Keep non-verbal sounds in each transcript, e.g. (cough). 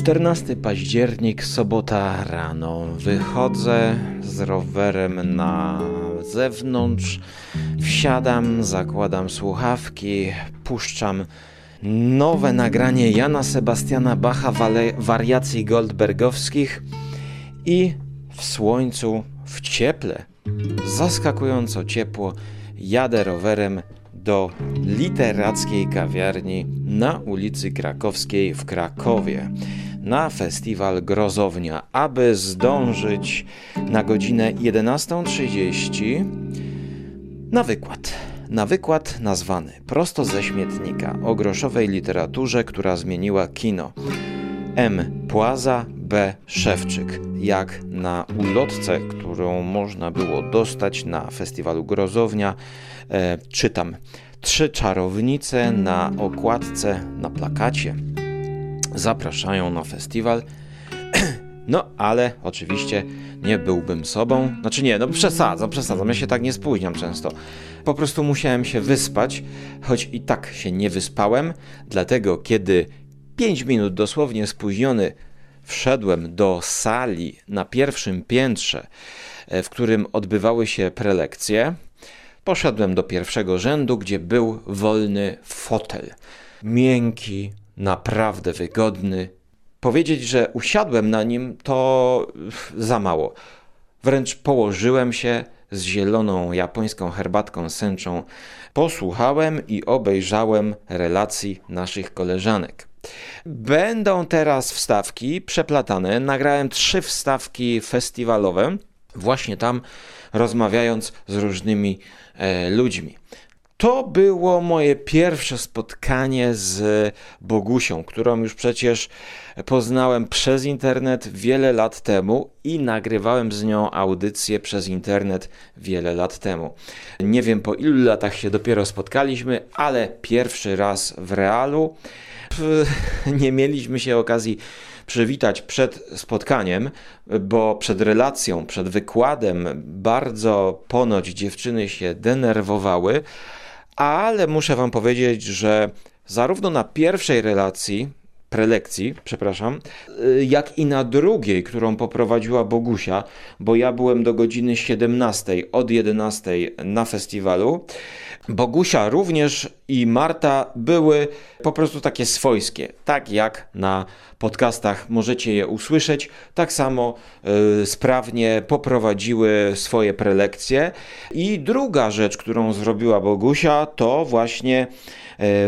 14 październik, sobota rano. Wychodzę z rowerem na zewnątrz, wsiadam, zakładam słuchawki, puszczam nowe nagranie Jana Sebastiana Bacha wariacji goldbergowskich i w słońcu, w cieple, zaskakująco ciepło, jadę rowerem do literackiej kawiarni na ulicy Krakowskiej w Krakowie na festiwal Grozownia, aby zdążyć na godzinę 11.30 na wykład. Na wykład nazwany prosto ze śmietnika o groszowej literaturze, która zmieniła kino. M. Płaza, B. Szewczyk. Jak na ulotce, którą można było dostać na festiwalu Grozownia, e, czytam. Trzy czarownice na okładce, na plakacie zapraszają na festiwal. (clears throat) No, ale oczywiście nie byłbym sobą. Znaczy nie, no przesadzam, przesadzam, ja się tak nie spóźniam często. Po prostu musiałem się wyspać, choć i tak się nie wyspałem, dlatego kiedy 5 minut dosłownie spóźniony wszedłem do sali na pierwszym piętrze, e, w którym odbywały się prelekcje, poszedłem do pierwszego rzędu, gdzie był wolny fotel. Miękki, naprawdę wygodny. Powiedzieć, że usiadłem na nim, to za mało. Wręcz położyłem się z zieloną japońską herbatką sęczą, posłuchałem i obejrzałem relacji naszych koleżanek. Będą teraz wstawki przeplatane. Nagrałem trzy wstawki festiwalowe, właśnie tam rozmawiając z różnymi e, ludźmi. To było moje pierwsze spotkanie z Bogusią, którą już przecież poznałem przez internet wiele lat temu i nagrywałem z nią audycję przez internet wiele lat temu. Nie wiem po ilu latach się dopiero spotkaliśmy, ale pierwszy raz w realu. (laughs) Nie mieliśmy się okazji przywitać przed spotkaniem, bo przed relacją, przed wykładem bardzo ponoć dziewczyny się denerwowały, ale muszę Wam powiedzieć, że zarówno na pierwszej relacji, prelekcji, przepraszam, y, jak i na drugiej, którą poprowadziła Bogusia, bo ja byłem do godziny 17, od 11 na festiwalu. Bogusia również i Marta były po prostu takie swojskie, tak jak na podcastach możecie je usłyszeć, tak samo y, sprawnie poprowadziły swoje prelekcje. I druga rzecz, którą zrobiła Bogusia, to właśnie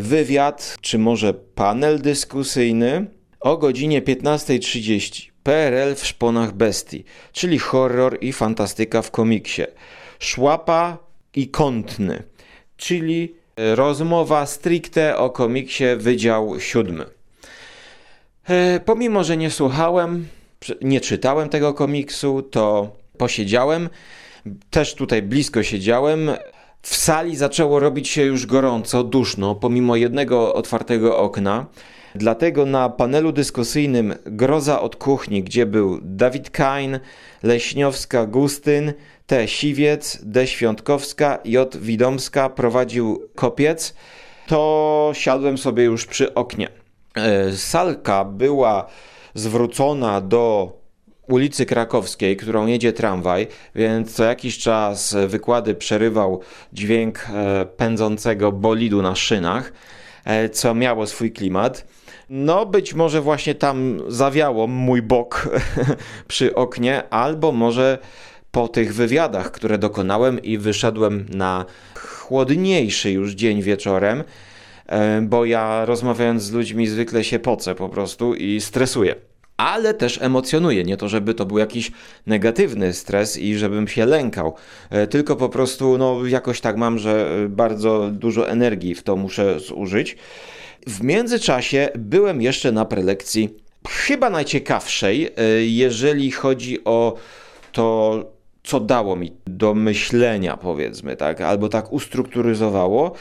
wywiad, czy może panel dyskusyjny o godzinie 15.30. PRL w szponach bestii, czyli horror i fantastyka w komiksie. Szłapa i kątny czyli e, rozmowa stricte o komiksie Wydział Siódmy. E, pomimo, że nie słuchałem, nie czytałem tego komiksu, to posiedziałem, też tutaj blisko siedziałem. W sali zaczęło robić się już gorąco, duszno, pomimo jednego otwartego okna. Dlatego na panelu dyskusyjnym Groza od kuchni, gdzie był Dawid Kain, Leśniowska Gustyn, T. Siwiec, D. Świątkowska, J. Widomska prowadził kopiec, to siadłem sobie już przy oknie. E, salka była zwrócona do ulicy Krakowskiej, którą jedzie tramwaj, więc co jakiś czas wykłady przerywał dźwięk e, pędzącego bolidu na szynach, e, co miało swój klimat. No, być może właśnie tam zawiało mój bok (laughs) przy oknie, albo może po tych wywiadach, które dokonałem i wyszedłem na chłodniejszy już dzień wieczorem, e, bo ja rozmawiając z ludźmi zwykle się pocę po prostu i stresuję. Ale też emocjonuję, nie to żeby to był jakiś negatywny stres i żebym się lękał, e, tylko po prostu no, jakoś tak mam, że bardzo dużo energii w to muszę zużyć. W międzyczasie byłem jeszcze na prelekcji, chyba najciekawszej, e, jeżeli chodzi o to, co dało mi do myślenia, powiedzmy, tak, albo tak ustrukturyzowało,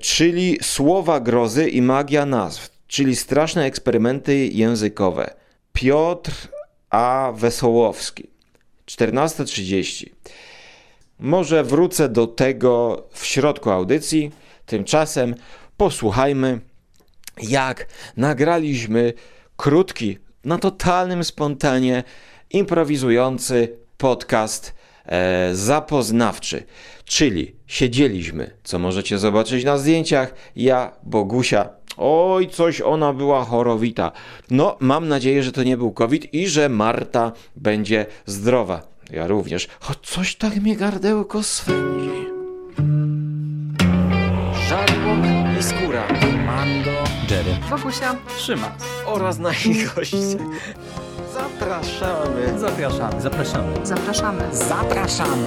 czyli słowa grozy i magia nazw, czyli straszne eksperymenty językowe. Piotr A. Wesołowski, 14.30. Może wrócę do tego w środku audycji. Tymczasem posłuchajmy, jak nagraliśmy krótki na totalnym spontanie improwizujący podcast e, zapoznawczy. Czyli siedzieliśmy, co możecie zobaczyć na zdjęciach, ja, Bogusia. Oj, coś ona była chorowita. No, mam nadzieję, że to nie był COVID i że Marta będzie zdrowa. Ja również, choć coś tak mnie gardełko swędzi. Żarłok i skóra. Mando, Jerry, Bogusia. Trzyma. oraz nasi goście. Zapraszamy. Zapraszamy, zapraszamy. Zapraszamy. Zapraszamy.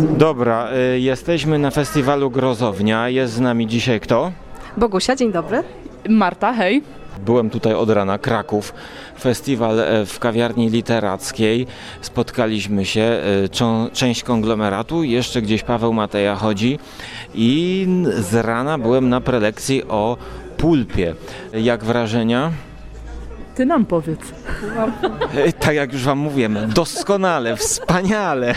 Dobra, y, jesteśmy na festiwalu Grozownia. Jest z nami dzisiaj kto? Bogusia, dzień dobry. Marta, hej. Byłem tutaj od rana, Kraków, festiwal e, w kawiarni literackiej. Spotkaliśmy się, e, czą- część konglomeratu, jeszcze gdzieś Paweł Mateja chodzi i n- z rana byłem na prelekcji o pulpie. Jak wrażenia? Ty nam powiedz. Tak jak już wam mówiłem, doskonale, wspaniale.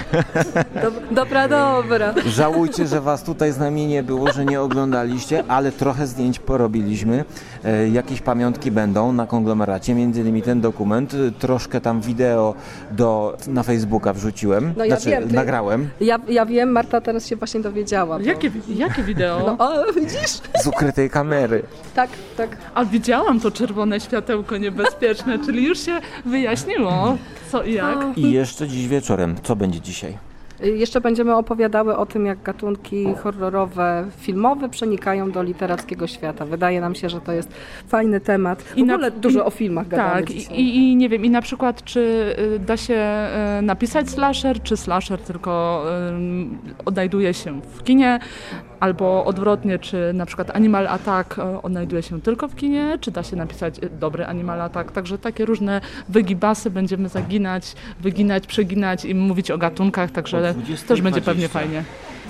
Dobra, dobra. Żałujcie, że was tutaj z nami nie było, że nie oglądaliście, ale trochę zdjęć porobiliśmy. E, jakieś pamiątki będą na konglomeracie, między innymi ten dokument. E, Troszkę tam wideo do, na Facebooka wrzuciłem. No ja znaczy, wiem, ty- nagrałem Ja, ja wiem, Marta teraz się właśnie dowiedziała. Bo... Jakie, jakie wideo? No, o, widzisz? z ukrytej kamery. Tak, tak. A widziałam to czerwone światełko niebezpieczne, czyli już się wyjaśniło co i jak. I jeszcze dziś wieczorem. Co będzie dzisiaj? Jeszcze będziemy opowiadały o tym, jak gatunki horrorowe, filmowe przenikają do literackiego świata. Wydaje nam się, że to jest fajny temat. W I na- ogóle dużo i- o filmach gadamy Tak, i, i nie wiem, i na przykład czy y, da się y, napisać slasher, czy slasher tylko y, odnajduje się w kinie, albo odwrotnie, czy na przykład Animal Attack y, odnajduje się tylko w kinie, czy da się napisać y, dobry Animal Attack. Także takie różne wygibasy będziemy zaginać, wyginać, przeginać i mówić o gatunkach, także O 20:20. też będzie pewnie fajnie.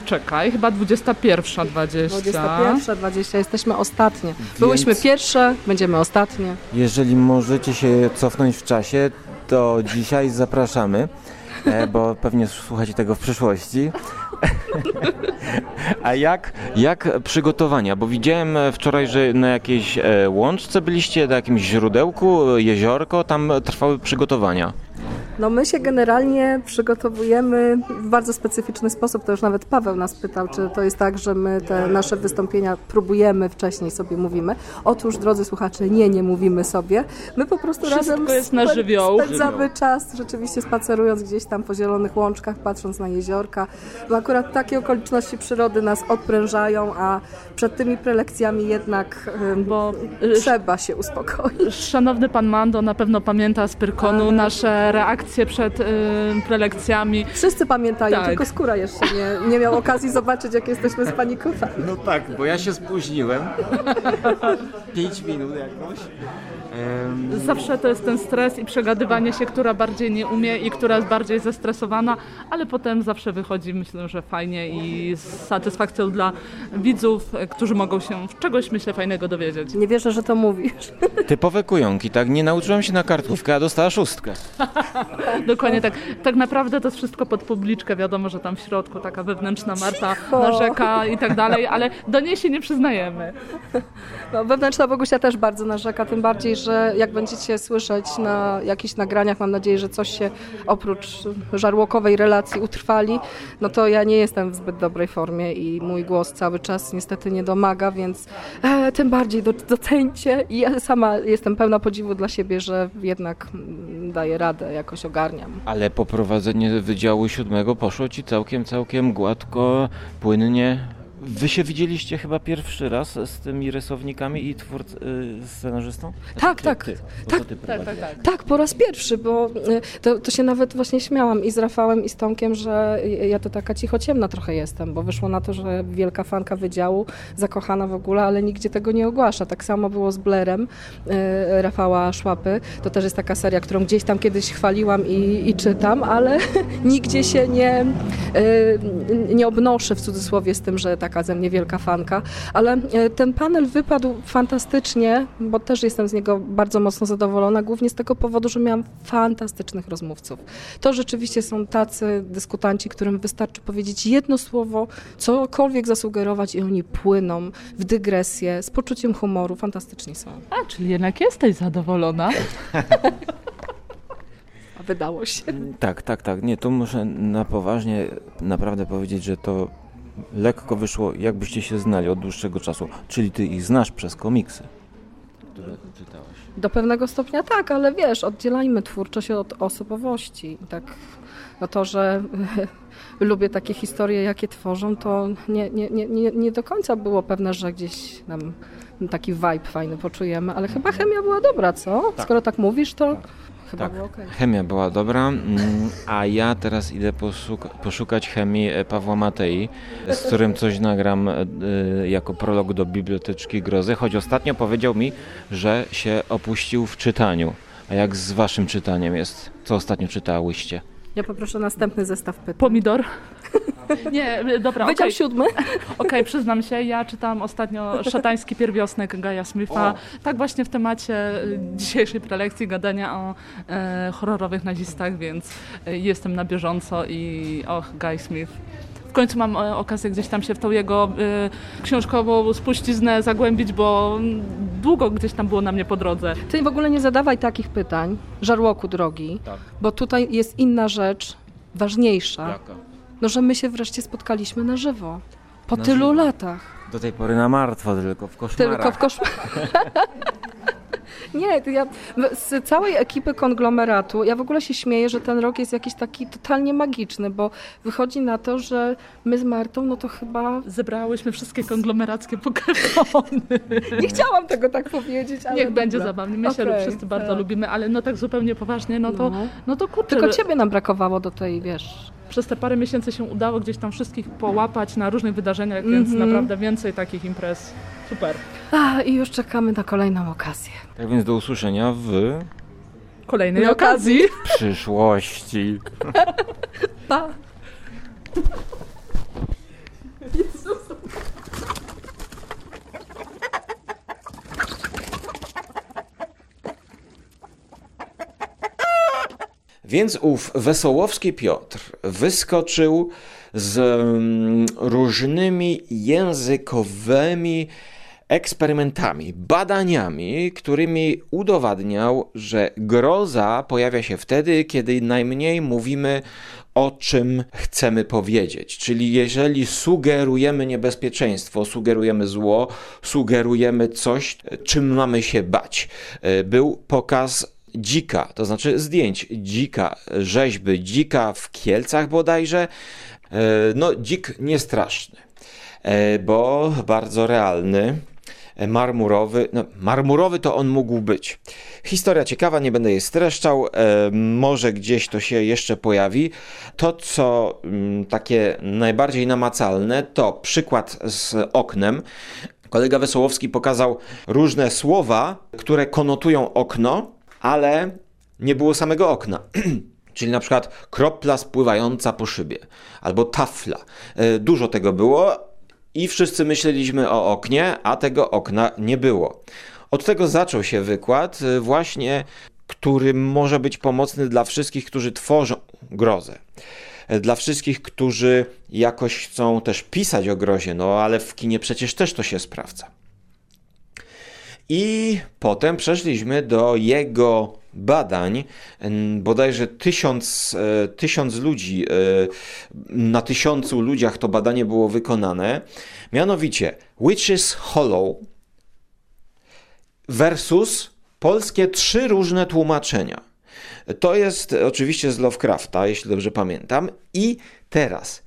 Czekaj, chyba 21.20. 21.20, jesteśmy ostatnie. Byłyśmy pierwsze, będziemy ostatnie. Jeżeli możecie się cofnąć w czasie, to dzisiaj zapraszamy, e, bo pewnie słuchacie tego w przyszłości. (laughs) A jak, jak przygotowania? Bo widziałem e, wczoraj, że na jakiejś e, łączce byliście, na jakimś źródełku, e, jeziorko, tam trwały przygotowania. No my się generalnie przygotowujemy w bardzo specyficzny sposób. To już nawet Paweł nas pytał, czy to jest tak, że my te nasze wystąpienia próbujemy wcześniej sobie mówimy. Otóż, drodzy słuchacze, nie, nie mówimy sobie. My po prostu Wszystko razem jest na żywioł. spędzamy czas, rzeczywiście spacerując gdzieś tam po zielonych łączkach, patrząc na jeziorka. Bo akurat takie okoliczności przyrody nas odprężają, a przed tymi prelekcjami jednak Bo y, trzeba się uspokoić. Szanowny pan Mando na pewno pamięta z Pyrkonu nasze reakcje przed y, prelekcjami. Wszyscy pamiętają, Tak. tylko skóra jeszcze nie, nie miał okazji zobaczyć, jak jesteśmy spanikowani. No tak, bo ja się spóźniłem. (laughs) Pięć minut jakoś. Zawsze to jest ten stres i przegadywanie się, która bardziej nie umie i która jest bardziej zestresowana, ale potem zawsze wychodzi, myślę, że fajnie i z satysfakcją dla widzów, którzy mogą się czegoś, myślę, fajnego dowiedzieć. Nie wierzę, że to mówisz. (laughs) Typowe kujonki, tak? Nie nauczyłem się na kartkówkę, a dostała szóstkę. (laughs) Dokładnie tak. Tak naprawdę to jest wszystko pod publiczkę. Wiadomo, że tam w środku taka wewnętrzna Marta Cicho. narzeka i tak dalej, ale do niej się nie przyznajemy. No, wewnętrzna Bogusia też bardzo narzeka, tym bardziej, że jak będziecie słyszeć na jakichś nagraniach, mam nadzieję, że coś się oprócz żarłokowej relacji utrwali, no to ja nie jestem w zbyt dobrej formie i mój głos cały czas niestety nie domaga, więc e, tym bardziej do, docencie i ja sama jestem pełna podziwu dla siebie, że jednak mm, daję radę, jakoś ogarniam. Ale poprowadzenie Wydziału Siódmego poszło ci całkiem, całkiem gładko, płynnie. Wy się widzieliście chyba pierwszy raz z tymi rysownikami i twórc, y, scenarzystą? Tak, ty, tak. Ty, Tak, Tak, tak, prowadziłeś. tak. Tak, po raz pierwszy, bo y, to, to się nawet właśnie śmiałam i z Rafałem i z Tomkiem, że ja to taka cichociemna trochę jestem, bo wyszło na to, że wielka fanka wydziału, zakochana w ogóle, ale nigdzie tego nie ogłasza. Tak samo było z Blerem y, Rafała Szłapy. To też jest taka seria, którą gdzieś tam kiedyś chwaliłam i, i czytam, ale (laughs) nigdzie się nie, y, nie obnoszę w cudzysłowie z tym, że tak taka ze mnie wielka fanka. Ale e, ten panel wypadł fantastycznie, bo też jestem z niego bardzo mocno zadowolona, głównie z tego powodu, że miałam fantastycznych rozmówców. To rzeczywiście są tacy dyskutanci, którym wystarczy powiedzieć jedno słowo, cokolwiek zasugerować i oni płyną w dygresję, z poczuciem humoru, fantastyczni są. A, czyli jednak jesteś zadowolona. A wydało się. Tak, tak, tak. Nie, tu muszę na poważnie naprawdę powiedzieć, że to lekko wyszło, jakbyście się znali od dłuższego czasu. Czyli ty ich znasz przez komiksy, które czytałaś. Do pewnego stopnia tak, ale wiesz, oddzielajmy twórczość od osobowości. Tak, no to, że (laughs) lubię takie historie, jakie tworzą, to nie, nie, nie, nie, do końca było pewne, że gdzieś nam taki vibe fajny poczujemy, ale chyba chemia była dobra, co? Tak. Skoro tak mówisz, to chyba Tak. było okej. Chemia była dobra, mm, a ja teraz idę poszuka- poszukać chemii e, Pawła Matei, z którym coś nagram e, jako prolog do Biblioteczki Grozy, choć ostatnio powiedział mi, że się opuścił w czytaniu. A jak z waszym czytaniem jest? Co ostatnio czytałyście? Ja poproszę następny zestaw pytań. Pomidor. (laughs) (laughs) Nie, dobra. Wydział siódmy? (laughs) Okej, przyznam się, ja czytałam ostatnio Szatański Pierwiosnek Gaja Smitha. Tak właśnie w temacie y, dzisiejszej prelekcji gadania o e, horrorowych nazistach, więc e, jestem na bieżąco i och, Guy Smith. W końcu mam e, okazję gdzieś tam się w tą jego e, książkową spuściznę zagłębić, bo mm, długo gdzieś tam było na mnie po drodze. Ty w ogóle nie zadawaj takich pytań, żarłoku drogi, Tak. bo tutaj jest inna rzecz, ważniejsza. Jaka? No, że my się wreszcie spotkaliśmy na żywo. Po Na tylu żywo. latach. Do tej pory na martwo, tylko w koszmarach. Tylko w koszmarach. (laughs) Nie, to ja z całej ekipy konglomeratu, ja w ogóle się śmieję, że ten rok jest jakiś taki totalnie magiczny, bo wychodzi na to, że my z Martą, no to chyba... Zebrałyśmy wszystkie konglomerackie Pokemony. (laughs) Nie chciałam tego tak powiedzieć, ale... Niech będzie zabawnie. My się Okej, wszyscy bardzo tak. lubimy, ale no tak zupełnie poważnie, no to, No. no to kurczę, Tylko ciebie nam brakowało do tej, wiesz... przez te parę miesięcy się udało gdzieś tam wszystkich połapać na różnych wydarzeniach, więc Mhm. naprawdę więcej takich imprez. Super. A, i już czekamy na kolejną okazję. Tak więc do usłyszenia w Kolejnej Na okazji. przyszłości. (laughs) Pa! (laughs) Więc ów Wesołowski Piotr wyskoczył z mm, różnymi językowymi eksperymentami, badaniami, którymi udowadniał, że groza pojawia się wtedy, kiedy najmniej mówimy o czym chcemy powiedzieć. Czyli jeżeli sugerujemy niebezpieczeństwo, sugerujemy zło, sugerujemy coś, czym mamy się bać. E, Był pokaz dzika, to znaczy zdjęć dzika, rzeźby dzika w Kielcach bodajże. E, No, dzik niestraszny, e, bo bardzo realny. e, Marmurowy, no, marmurowy to on mógł być. Historia ciekawa, nie będę jej streszczał, może gdzieś to się jeszcze pojawi. To, co mm, takie najbardziej namacalne, to przykład z oknem. Kolega Wesołowski pokazał różne słowa, które konotują okno, ale nie było samego okna. (clears throat) Czyli na przykład kropla spływająca po szybie, albo tafla. E, Dużo tego było i wszyscy myśleliśmy o oknie, a tego okna nie było. Od tego zaczął się wykład, e, właśnie, który może być pomocny dla wszystkich, którzy tworzą grozę. E, Dla wszystkich, którzy jakoś chcą też pisać o grozie, no ale w kinie przecież też to się sprawdza. I potem przeszliśmy do jego badań. Bodajże tysiąc, e, tysiąc ludzi, e, na tysiącu ludziach to badanie było wykonane. Mianowicie Witches Hollow versus polskie trzy różne tłumaczenia. To jest oczywiście z Lovecrafta, jeśli dobrze pamiętam. I teraz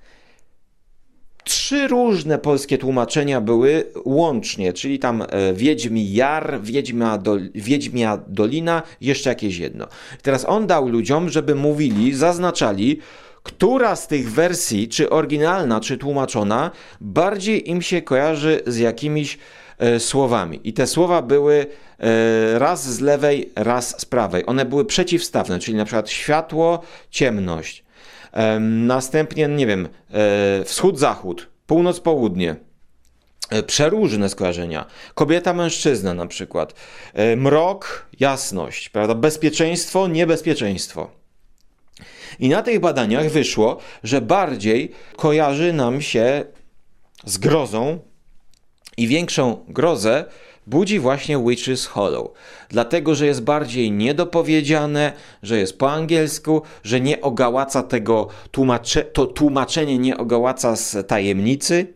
trzy różne polskie tłumaczenia były łącznie, czyli tam e, Wiedźmi Jar, Wiedźmia, Wiedźmia Dolina, jeszcze jakieś jedno. Teraz on dał ludziom, żeby mówili, zaznaczali, która z tych wersji, czy oryginalna, czy tłumaczona, bardziej im się kojarzy z jakimiś e, słowami. I te słowa były e, raz z lewej, raz z prawej. One były przeciwstawne, czyli na przykład światło, ciemność. Następnie, nie wiem, e, wschód-zachód, północ-południe. e, przeróżne skojarzenia. Kobieta, mężczyzna na przykład. E, Mrok, jasność, prawda? Bezpieczeństwo, niebezpieczeństwo. I na tych badaniach wyszło, że bardziej kojarzy nam się z grozą i większą grozę budzi właśnie Witches Hollow. Dlatego, że jest bardziej niedopowiedziane, że jest po angielsku, że nie ogałaca tego tłumacze, to tłumaczenie nie ogałaca z tajemnicy.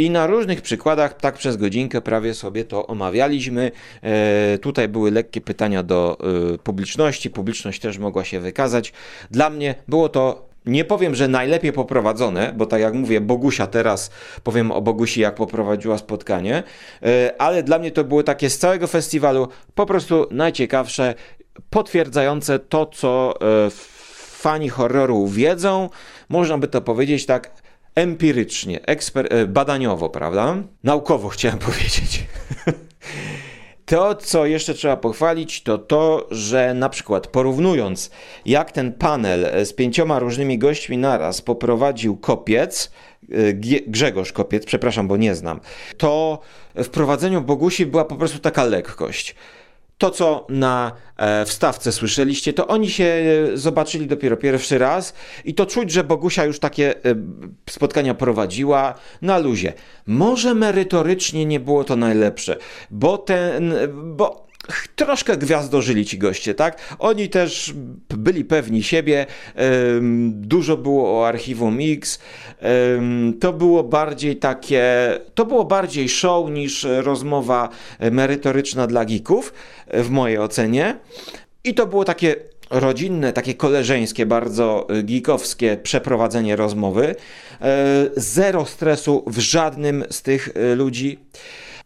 I na różnych przykładach, tak przez godzinkę prawie sobie to omawialiśmy. E, tutaj były lekkie pytania do e, publiczności, publiczność też mogła się wykazać. Dla mnie było to nie powiem, że najlepiej poprowadzone, bo tak jak mówię, Bogusia teraz powiem o Bogusi, jak poprowadziła spotkanie, e, ale dla mnie to było takie z całego festiwalu po prostu najciekawsze, potwierdzające to, co e, fani horroru wiedzą. Można by to powiedzieć tak empirycznie, e, badaniowo, prawda? Naukowo chciałem (laughs) powiedzieć. To, co jeszcze trzeba pochwalić, to to, że na przykład porównując, jak ten panel z pięcioma różnymi gośćmi naraz poprowadził kopiec, e, Grzegorz Kopiec, przepraszam, bo nie znam, to w prowadzeniu Bogusi była po prostu taka lekkość to, co na e, wstawce słyszeliście, to oni się e, zobaczyli dopiero pierwszy raz i to czuć, że Bogusia już takie e, spotkania prowadziła na luzie. Może merytorycznie nie było to najlepsze, bo ten, bo troszkę gwiazdożyli ci goście, tak? Oni też byli pewni siebie, dużo było o archiwum X, to było bardziej takie, to było bardziej show niż rozmowa merytoryczna dla geeków, w mojej ocenie. I to było takie rodzinne, takie koleżeńskie, bardzo geekowskie przeprowadzenie rozmowy. E, zero stresu w żadnym z tych e, ludzi.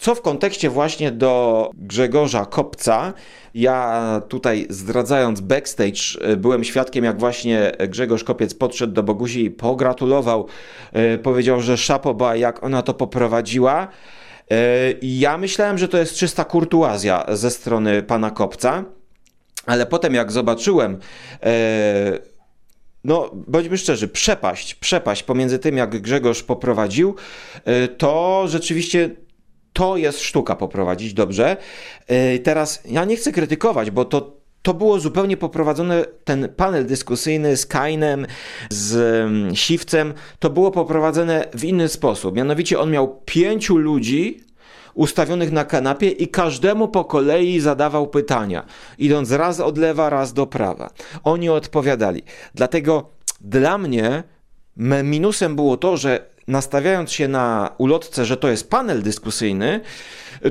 Co w kontekście właśnie do Grzegorza Kopca, ja tutaj zdradzając backstage, e, byłem świadkiem, jak właśnie Grzegorz Kopiec podszedł do Boguzi i pogratulował. E, powiedział, że szapoba, jak ona to poprowadziła. E, ja myślałem, że to jest czysta kurtuazja ze strony pana Kopca, ale potem jak zobaczyłem no, bądźmy szczerzy, przepaść, przepaść pomiędzy tym, jak Grzegorz poprowadził, to rzeczywiście to jest sztuka poprowadzić dobrze. E, teraz ja nie chcę krytykować, bo to, to było zupełnie poprowadzone, ten panel dyskusyjny z Kainem, z mm, Siwcem, to było poprowadzone w inny sposób. Mianowicie on miał pięciu ludzi ustawionych na kanapie i każdemu po kolei zadawał pytania, idąc raz od lewa, raz do prawa. Oni odpowiadali. Dlatego dla mnie minusem było to, że nastawiając się na ulotce, że to jest panel dyskusyjny,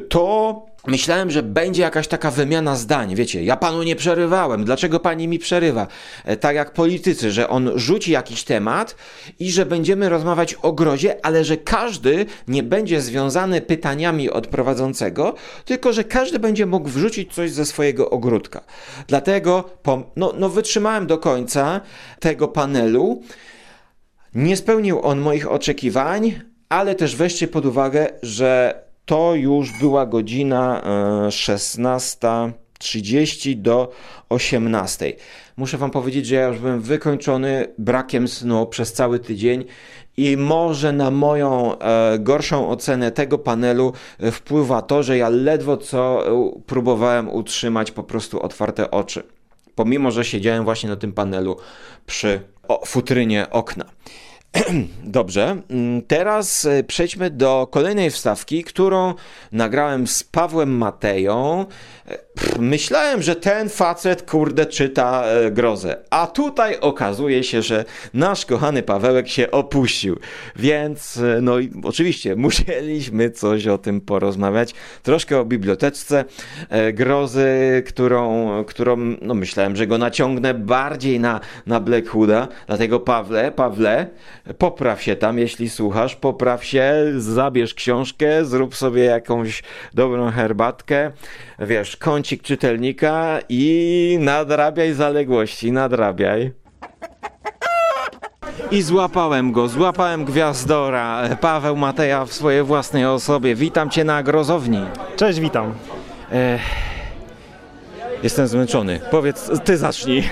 to myślałem, że będzie jakaś taka wymiana zdań. Wiecie, ja panu nie przerywałem, dlaczego pani mi przerywa? E, tak jak politycy, że on rzuci jakiś temat i że będziemy rozmawiać o grozie, ale że każdy nie będzie związany pytaniami od prowadzącego, tylko że każdy będzie mógł wrzucić coś ze swojego ogródka. Dlatego no, no wytrzymałem do końca tego panelu. Nie spełnił on moich oczekiwań, ale też weźcie pod uwagę, że to już była godzina 16.30 e, do 18. Muszę Wam powiedzieć, że ja już byłem wykończony brakiem snu przez cały tydzień i może na moją e, gorszą ocenę tego panelu e, wpływa to, że ja ledwo co próbowałem utrzymać po prostu otwarte oczy. Pomimo, że siedziałem właśnie na tym panelu przy futrynie okna. (clears throat) Dobrze, mm, teraz e, przejdźmy do kolejnej wstawki, którą nagrałem z Pawłem Mateją. E, myślałem, że ten facet, kurde, czyta e, grozę. A tutaj okazuje się, że nasz kochany Pawełek się opuścił. Więc, no i oczywiście, (laughs) musieliśmy coś o tym porozmawiać. Troszkę o biblioteczce grozy, którą, którą no myślałem, że go naciągnę bardziej na, na Blackwooda. Dlatego Pawle, Pawle, popraw się tam, jeśli słuchasz, popraw się, zabierz książkę, zrób sobie jakąś dobrą herbatkę, wiesz, kącik czytelnika i nadrabiaj zaległości, nadrabiaj. I złapałem go, złapałem gwiazdora, Paweł Mateja w swojej własnej osobie. Witam cię na grozowni. Cześć, witam. Ech, jestem zmęczony. Powiedz, ty zacznij.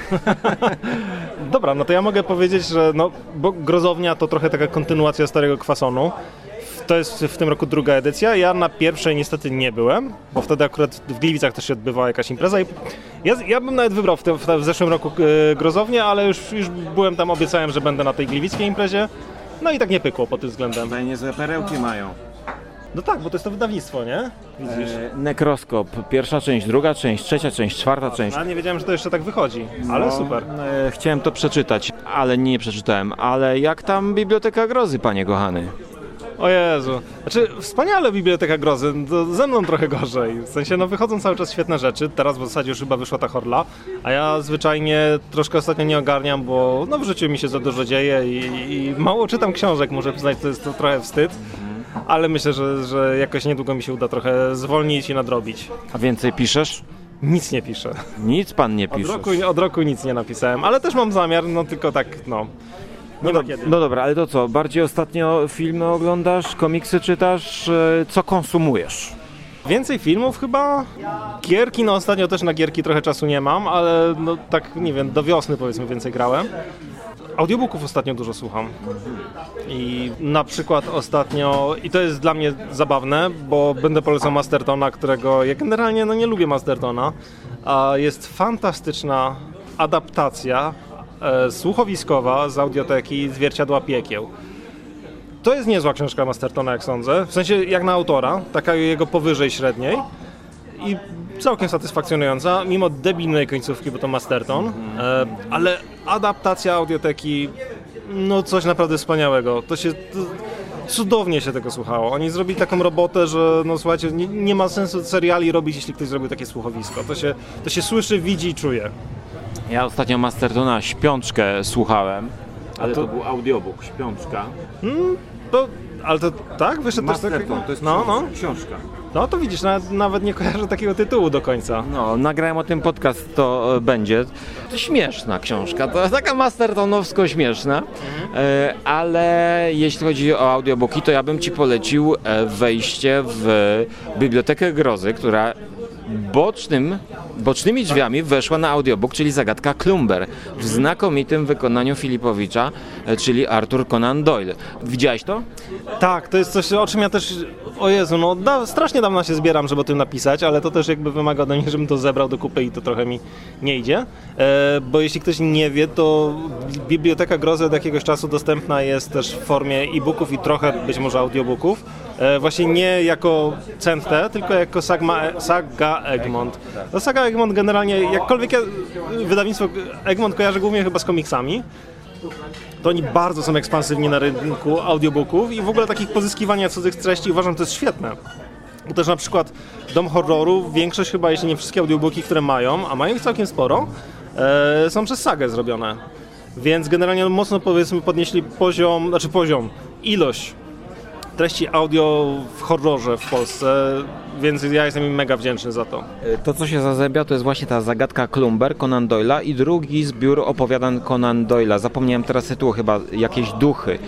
(laughs) Dobra, no to ja mogę powiedzieć, że no, bo grozownia to trochę taka kontynuacja starego kwasonu. To jest w tym roku druga edycja. Ja na pierwszej niestety nie byłem, bo wtedy akurat w Gliwicach też się odbywała jakaś impreza. I ja, ja bym nawet wybrał w, tym, w zeszłym roku e, Grozownię, ale już, już byłem tam, obiecałem, że będę na tej gliwickiej imprezie. No i tak nie pykło pod tym względem. Tutaj niezłe perełki mają. No tak, bo to jest to wydawnictwo, nie? Widzisz? E, nekroskop, pierwsza część, druga część, trzecia część, czwarta część. A nie wiedziałem, że to jeszcze tak wychodzi, ale No, super. E, chciałem to przeczytać, ale nie przeczytałem. Ale jak tam Biblioteka Grozy, panie kochany? O Jezu. Znaczy, wspaniale Biblioteka Grozy, to ze mną trochę gorzej. W sensie, no wychodzą cały czas świetne rzeczy. Teraz w zasadzie już chyba wyszła ta Horla, a ja zwyczajnie troszkę ostatnio nie ogarniam, bo no w życiu mi się za dużo dzieje i, i mało czytam książek, muszę przyznać, to jest to trochę wstyd. Ale myślę, że, że jakoś niedługo mi się uda trochę zwolnić i nadrobić. A więcej piszesz? Nic nie piszę. Nic pan nie Od pisze. roku, od roku nic nie napisałem, ale też mam zamiar, no tylko tak, no. Ma kiedy. No dobra, ale to co? Bardziej ostatnio filmy oglądasz, komiksy czytasz, e, co konsumujesz? Więcej filmów chyba. Gierki, no ostatnio też na gierki trochę czasu nie mam, ale no tak, nie wiem, do wiosny powiedzmy więcej grałem. Audiobooków ostatnio dużo słucham. I na przykład ostatnio, i to jest dla mnie zabawne, bo będę polecał Mastertona, którego ja generalnie no nie lubię Mastertona, a jest fantastyczna adaptacja słuchowiskowa z audioteki Zwierciadła Piekieł. To jest niezła książka Mastertona, jak sądzę. W sensie jak na autora, taka jego powyżej średniej. I całkiem satysfakcjonująca, mimo debilnej końcówki, bo to Masterton. E, ale adaptacja audioteki, no coś naprawdę wspaniałego. To się... To, cudownie się tego słuchało. Oni zrobili taką robotę, że no słuchajcie, nie, nie ma sensu seriali robić, jeśli ktoś zrobił takie słuchowisko. To się, to się słyszy, widzi i czuje. Ja ostatnio Mastertona Śpiączkę słuchałem, ale to, to- był audiobook, Śpiączka. To, ale to tak? Wyszedł też tak? Masterton, to jest no, no. książka. no to widzisz, nawet, nawet nie kojarzę takiego tytułu do końca. No, nagrałem o tym podcast, to e, będzie. To śmieszna książka, to taka mastertonowsko śmieszna, e, ale jeśli chodzi o audiobooki, to ja bym Ci polecił e, wejście w Bibliotekę Grozy, która bocznym, bocznymi drzwiami weszła na audiobook, czyli zagadka Klumber w znakomitym wykonaniu Filipowicza, e, czyli Arthur Conan Doyle. Widziałeś to? Tak, to jest coś, o czym ja też, o Jezu, no da, strasznie dawno się zbieram, żeby o tym napisać, ale to też jakby wymaga ode mnie, żebym to zebrał do kupy i to trochę mi nie idzie, e, bo jeśli ktoś nie wie, to Biblioteka Grozy od jakiegoś czasu dostępna jest też w formie e-booków i trochę być może audiobooków, właśnie nie jako CNT, tylko jako Sagma, Saga Egmont. No Saga Egmont generalnie, jakkolwiek ja wydawnictwo Egmont kojarzę głównie chyba z komiksami, to oni bardzo są ekspansywni na rynku audiobooków i w ogóle takich pozyskiwania cudzych treści uważam, to jest świetne. Bo też na przykład Dom Horroru, większość chyba, jeśli nie wszystkie audiobooki, które mają, a mają ich całkiem sporo, e, są przez Sagę zrobione. Więc generalnie mocno powiedzmy podnieśli poziom, znaczy poziom, ilość treści audio w horrorze w Polsce, więc ja jestem im mega wdzięczny za to. E, To, co się zazębia, to jest właśnie ta zagadka Klumber Conan Doyle'a i drugi zbiór opowiadań Conan Doyle'a. Zapomniałem teraz tytułu, chyba jakieś duchy.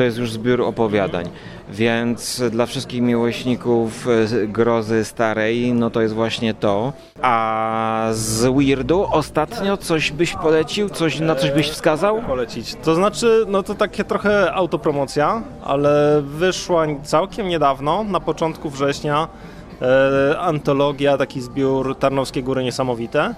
To jest już zbiór opowiadań. Więc dla wszystkich miłośników e, grozy starej, no to jest właśnie to. A z Weirdu ostatnio coś byś polecił? Coś, na coś byś wskazał? polecić. To znaczy, no to takie trochę autopromocja, ale wyszła całkiem niedawno, na początku września, e, antologia, taki zbiór Tarnowskie Góry Niesamowite.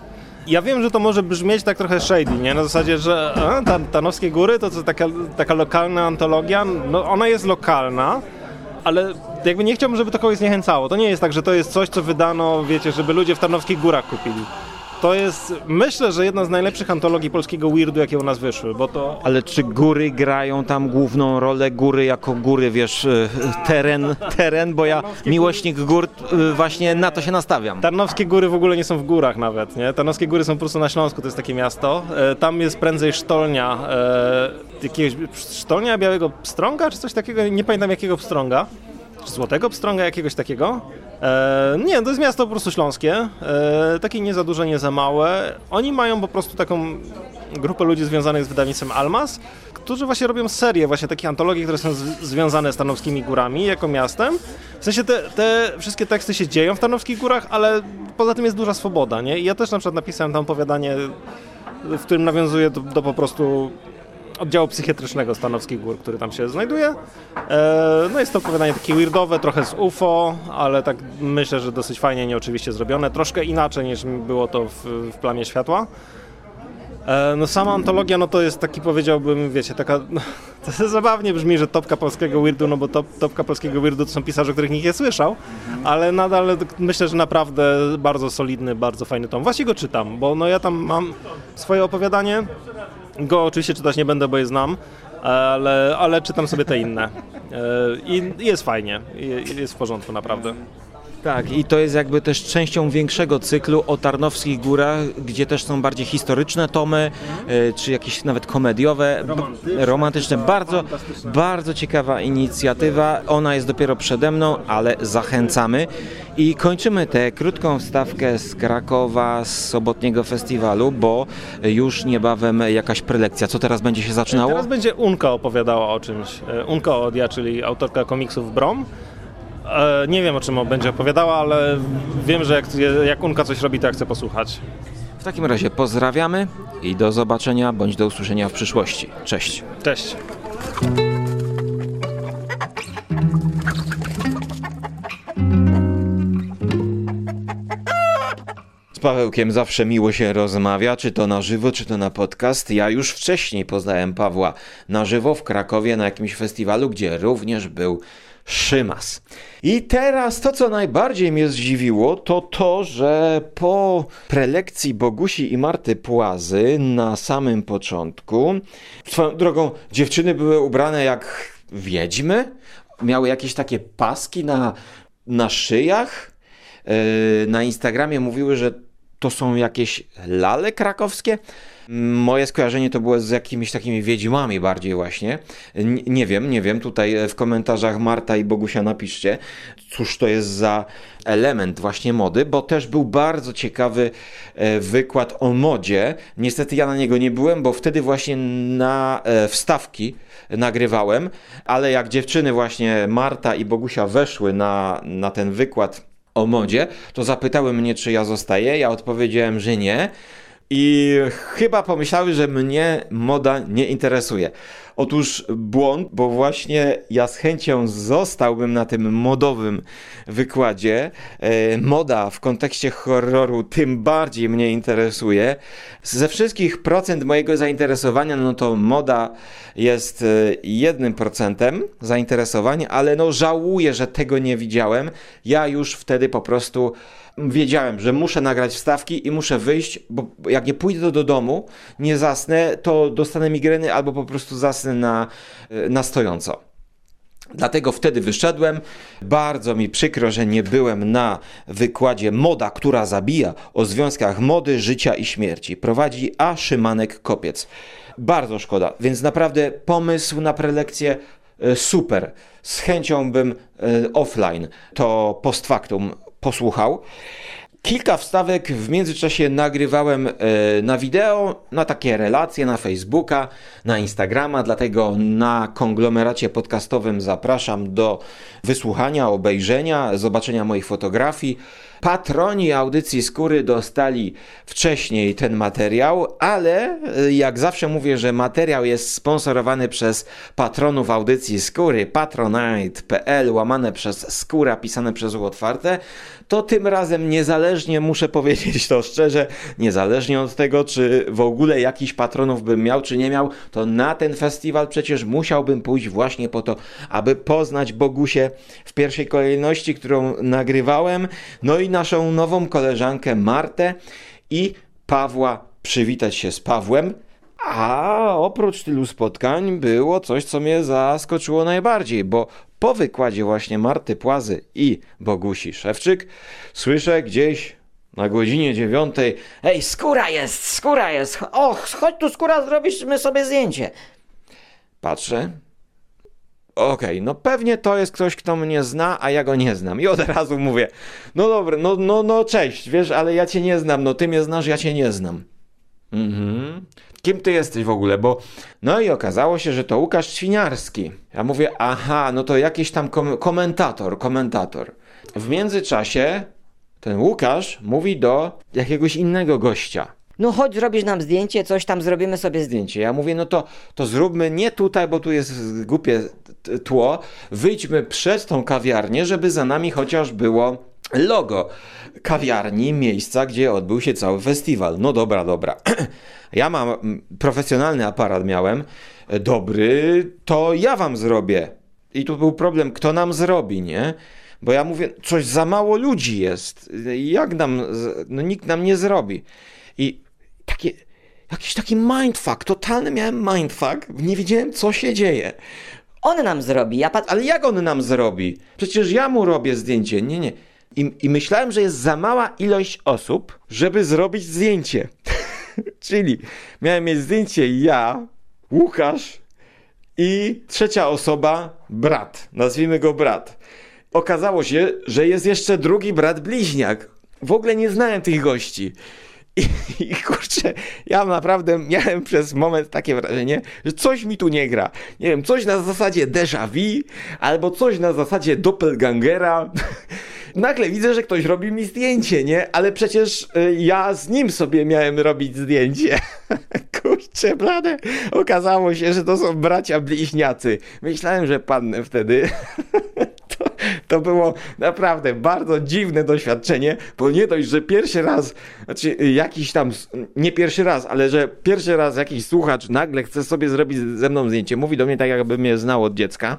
Ja wiem, że to może brzmieć tak trochę shady, nie? Na zasadzie, że e, Tarnowskie Góry to co, taka, taka lokalna antologia, no ona jest lokalna, ale jakby nie chciałbym, żeby to kogoś zniechęcało. To nie jest tak, że to jest coś, co wydano, wiecie, żeby ludzie w Tarnowskich Górach kupili. To jest, myślę, że jedna z najlepszych antologii polskiego weirdu, jakie u nas wyszły, bo to Ale czy góry grają tam główną rolę? Góry jako góry, wiesz, e, teren, teren, bo ja miłośnik gór e, właśnie na to się nastawiam. Tarnowskie Góry w ogóle nie są w górach nawet, nie? Tarnowskie Góry są po prostu na Śląsku, to jest takie miasto. E, tam jest prędzej sztolnia, e, jakiegoś sztolnia Białego Pstrąga, czy coś takiego, nie pamiętam jakiego Pstrąga. Czy Złotego Pstrąga, jakiegoś takiego. E, nie, to jest miasto po prostu śląskie, e, takie nie za duże, nie za małe. Oni mają po prostu taką grupę ludzi związanych z wydawnictwem Almas, którzy właśnie robią serię właśnie takich antologii, które są związane z Tarnowskimi Górami jako miastem. W sensie te, te wszystkie teksty się dzieją w Tarnowskich Górach, ale poza tym jest duża swoboda, nie? I ja też na przykład napisałem tam opowiadanie, w którym nawiązuję do, do po prostu oddziału psychiatrycznego Stanowskich Gór, który tam się znajduje. E, no jest to opowiadanie takie weirdowe, trochę z UFO, ale tak myślę, że dosyć fajnie, nie oczywiście zrobione. Troszkę inaczej niż było to w, w Plamie Światła. E, No sama antologia, no to jest taki powiedziałbym, wiecie, taka, no, (laughs) to zabawnie brzmi, że topka polskiego weirdu, no bo top, topka polskiego weirdu to są pisarze, których nikt nie słyszał, ale nadal myślę, że naprawdę bardzo solidny, bardzo fajny tom. Właśnie go czytam, bo no ja tam mam swoje opowiadanie, go oczywiście czytać nie będę, bo je znam, ale, ale czytam sobie te inne E, i jest fajnie, jest w porządku naprawdę. Tak, i to jest jakby też częścią większego cyklu o Tarnowskich Górach, gdzie też są bardziej historyczne tomy, e, czy jakieś nawet komediowe, b- romantyczne. Bardzo, bardzo ciekawa inicjatywa. Ona jest dopiero przede mną, ale zachęcamy. I kończymy tę krótką wstawkę z Krakowa, z sobotniego festiwalu, bo już niebawem jakaś prelekcja. Co teraz będzie się zaczynało? Teraz będzie Unka opowiadała o czymś. E, Unka Odia, czyli autorka komiksów Brom. E, Nie wiem o czym będzie opowiadała, ale wiem, że jak, jak Unka coś robi, to ja chcę posłuchać. W takim razie pozdrawiamy i do zobaczenia bądź do usłyszenia w przyszłości. Cześć. Cześć. Z Pawełkiem zawsze miło się rozmawia, czy to na żywo, czy to na podcast. Ja już wcześniej poznałem Pawła na żywo w Krakowie na jakimś festiwalu, gdzie również był Szymas. I teraz to, co najbardziej mnie zdziwiło, to to, że po prelekcji Bogusi i Marty Płazy na samym początku, swoją drogą, dziewczyny były ubrane jak wiedźmy, miały jakieś takie paski na, na szyjach. Yy, na Instagramie mówiły, że to są jakieś lale krakowskie. Moje skojarzenie to było z jakimiś takimi wiedźmami bardziej właśnie. N- nie wiem, nie wiem. Tutaj w komentarzach Marta i Bogusia napiszcie, cóż to jest za element właśnie mody, bo też był bardzo ciekawy e, wykład o modzie. Niestety ja na niego nie byłem, bo wtedy właśnie na e, wstawki nagrywałem, ale jak dziewczyny właśnie Marta i Bogusia weszły na, na ten wykład o modzie, to zapytały mnie, czy ja zostaję. Ja odpowiedziałem, że nie. I chyba pomyślały, że mnie moda nie interesuje. Otóż błąd, bo właśnie ja z chęcią zostałbym na tym modowym wykładzie. E, moda w kontekście horroru tym bardziej mnie interesuje. Ze wszystkich procent mojego zainteresowania, no to moda jest e, jednym procentem zainteresowania, ale no żałuję, że tego nie widziałem. Ja już wtedy po prostu wiedziałem, że muszę nagrać wstawki i muszę wyjść, bo jak nie pójdę do domu, nie zasnę, to dostanę migreny albo po prostu zasnę na, na stojąco. Dlatego wtedy wyszedłem. Bardzo mi przykro, że nie byłem na wykładzie Moda, która zabija o związkach mody, życia i śmierci. Prowadzi A. Szymanek Kopiec. Bardzo szkoda, więc naprawdę pomysł na prelekcję e, super. Z chęcią bym e, offline to post factum posłuchał. Kilka wstawek w międzyczasie nagrywałem e, na wideo, na takie relacje na Facebooka, na Instagrama, dlatego na konglomeracie podcastowym zapraszam do wysłuchania, obejrzenia, zobaczenia moich fotografii. Patroni audycji Skóry dostali wcześniej ten materiał, ale e, jak zawsze mówię, że materiał jest sponsorowany przez patronów audycji Skóry, patronite.pl, łamane przez Skóra, pisane przez U otwarte, to tym razem niezależnie, muszę powiedzieć to szczerze, niezależnie od tego, czy w ogóle jakiś patronów bym miał, czy nie miał, to na ten festiwal przecież musiałbym pójść właśnie po to, aby poznać Bogusię w pierwszej kolejności, którą nagrywałem, no i naszą nową koleżankę Martę i Pawła, przywitać się z Pawłem. A oprócz tylu spotkań było coś, co mnie zaskoczyło najbardziej, bo po wykładzie właśnie Marty Płazy i Bogusi Szewczyk słyszę gdzieś na godzinie dziewiątej Ej, skóra jest, skóra jest! Och, chodź tu skóra, zrobimy sobie zdjęcie. Patrzę. Okej, no pewnie to jest ktoś, kto mnie zna, a ja go nie znam. I od razu mówię, no dobra, no, no, no cześć, wiesz, ale ja cię nie znam, no ty mnie znasz, ja cię nie znam. Mhm. Kim ty jesteś w ogóle? Bo. No i okazało się, że to Łukasz Świniarski. Ja mówię, aha, no to jakiś tam kom komentator, komentator. W międzyczasie ten Łukasz mówi do jakiegoś innego gościa. No chodź, zrobisz nam zdjęcie, coś tam zrobimy sobie zdjęcie. Ja mówię, no to, to zróbmy nie tutaj, bo tu jest głupie tło. Wyjdźmy przed tą kawiarnię, żeby za nami chociaż było logo kawiarni, miejsca, gdzie odbył się cały festiwal. No dobra, dobra. (clears throat) Ja mam mm, profesjonalny aparat miałem, e, dobry, to ja wam zrobię. I tu był problem, kto nam zrobi, nie? Bo ja mówię, coś za mało ludzi jest. Jak nam, no nikt nam nie zrobi. I takie, jakiś taki mindfuck, totalny miałem mindfuck, nie wiedziałem co się dzieje. On nam zrobi, ja pat... Ale jak on nam zrobi? Przecież ja mu robię zdjęcie. Nie, nie. I, I myślałem, że jest za mała ilość osób, żeby zrobić zdjęcie. (laughs) Czyli miałem mieć zdjęcie ja, Łukasz i trzecia osoba, brat. Nazwijmy go brat. Okazało się, że jest jeszcze drugi brat bliźniak. W ogóle nie znałem tych gości. (laughs) I, I kurczę, ja naprawdę miałem przez moment takie wrażenie, że coś mi tu nie gra. Nie wiem, coś na zasadzie déjà vu, albo coś na zasadzie doppelgangera. (laughs) Nagle widzę, że ktoś robi mi zdjęcie, nie? Ale przecież y, ja z nim sobie miałem robić zdjęcie. (laughs) Kurczę, blade. Okazało się, że to są bracia bliźniacy. Myślałem, że padnę wtedy. (laughs) To, było naprawdę bardzo dziwne doświadczenie, bo nie dość, że pierwszy raz, znaczy jakiś tam, nie pierwszy raz, ale że pierwszy raz jakiś słuchacz nagle chce sobie zrobić ze mną zdjęcie, mówi do mnie tak, jakby mnie znał od dziecka.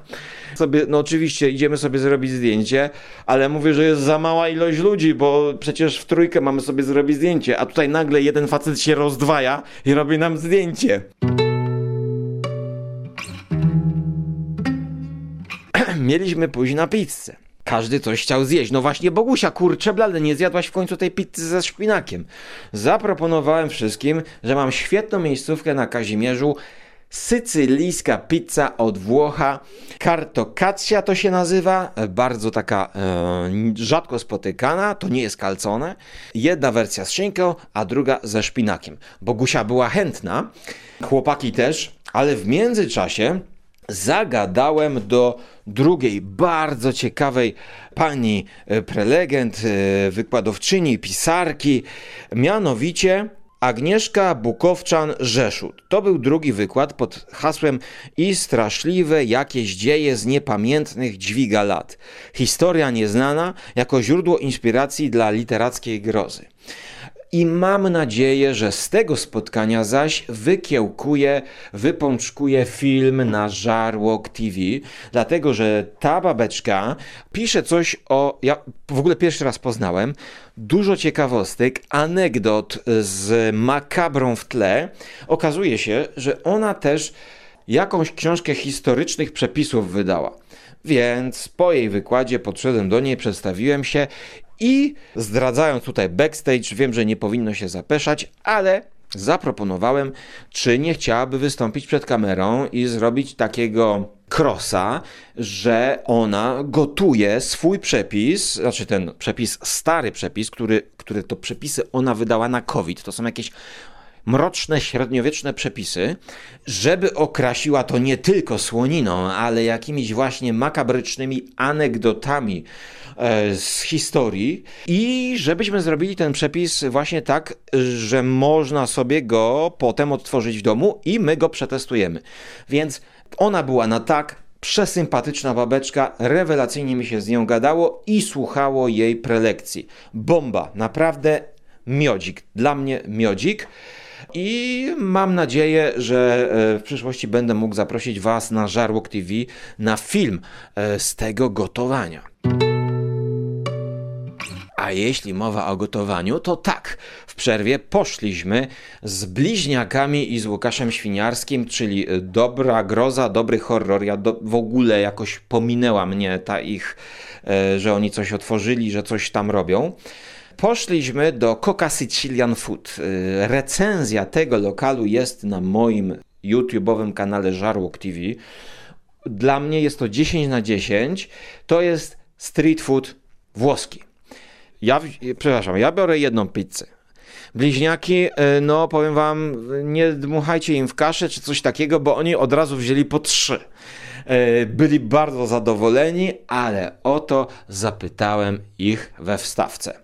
Sobie, no oczywiście idziemy sobie zrobić zdjęcie, ale mówię, że jest za mała ilość ludzi, bo przecież w trójkę mamy sobie zrobić zdjęcie, a tutaj nagle jeden facet się rozdwaja i robi nam zdjęcie. (clears throat) mieliśmy pójść na pizzę. Każdy coś chciał zjeść. No właśnie, Bogusia, kurczę blade, nie zjadłaś w końcu tej pizzy ze szpinakiem. Zaproponowałem wszystkim, że mam świetną miejscówkę na Kazimierzu. Sycylijska pizza od Włocha. Cartocaccia to się nazywa. Bardzo taka e, rzadko spotykana. To nie jest kalcone. Jedna wersja z szynką, a druga ze szpinakiem. Bogusia była chętna. Chłopaki też. Ale w międzyczasie zagadałem do drugiej bardzo ciekawej pani e, prelegent, e, wykładowczyni, pisarki, mianowicie Agnieszka Bukowczan-Rzeszut. To był drugi wykład pod hasłem I straszliwe jakieś dzieje z niepamiętnych dźwiga lat. Historia nieznana jako źródło inspiracji dla literackiej grozy. I mam nadzieję, że z tego spotkania zaś wykiełkuje, wypączkuje film na Żarłok TV, dlatego że ta babeczka pisze coś o. Ja w ogóle pierwszy raz poznałem. Dużo ciekawostek, anegdot z makabrą w tle. Okazuje się, że ona też jakąś książkę historycznych przepisów wydała. Więc po jej wykładzie podszedłem do niej, przedstawiłem się i zdradzając tutaj backstage, wiem, że nie powinno się zapeszać, ale zaproponowałem, czy nie chciałaby wystąpić przed kamerą i zrobić takiego krosa, że ona gotuje swój przepis, znaczy ten przepis, stary przepis, który, który to przepisy ona wydała na COVID. To są jakieś mroczne, średniowieczne przepisy, żeby okrasiła to nie tylko słoniną, ale jakimiś właśnie makabrycznymi anegdotami z historii i żebyśmy zrobili ten przepis właśnie tak, że można sobie go potem odtworzyć w domu i my go przetestujemy. Więc ona była na tak, przesympatyczna babeczka, rewelacyjnie mi się z nią gadało i słuchało jej prelekcji. Bomba, naprawdę miodzik, dla mnie miodzik. I mam nadzieję, że e, w przyszłości będę mógł zaprosić Was na Żarłok TV na film e, z tego gotowania. A jeśli mowa o gotowaniu, to tak, w przerwie poszliśmy z bliźniakami i z Łukaszem Świniarskim, czyli dobra groza, dobry horror. Ja do, w ogóle jakoś pominęła mnie ta ich, e, że oni coś otworzyli, że coś tam robią. Poszliśmy do Coca Sicilian Food. E, Recenzja tego lokalu jest na moim YouTube'owym kanale Żarłok TV. Dla mnie jest to 10 na 10. To jest street food włoski. Ja, przepraszam, ja biorę jedną pizzę. Bliźniaki, e, no powiem wam, nie dmuchajcie im w kaszę czy coś takiego, bo oni od razu wzięli po trzy. E, Byli bardzo zadowoleni, ale o to zapytałem ich we wstawce.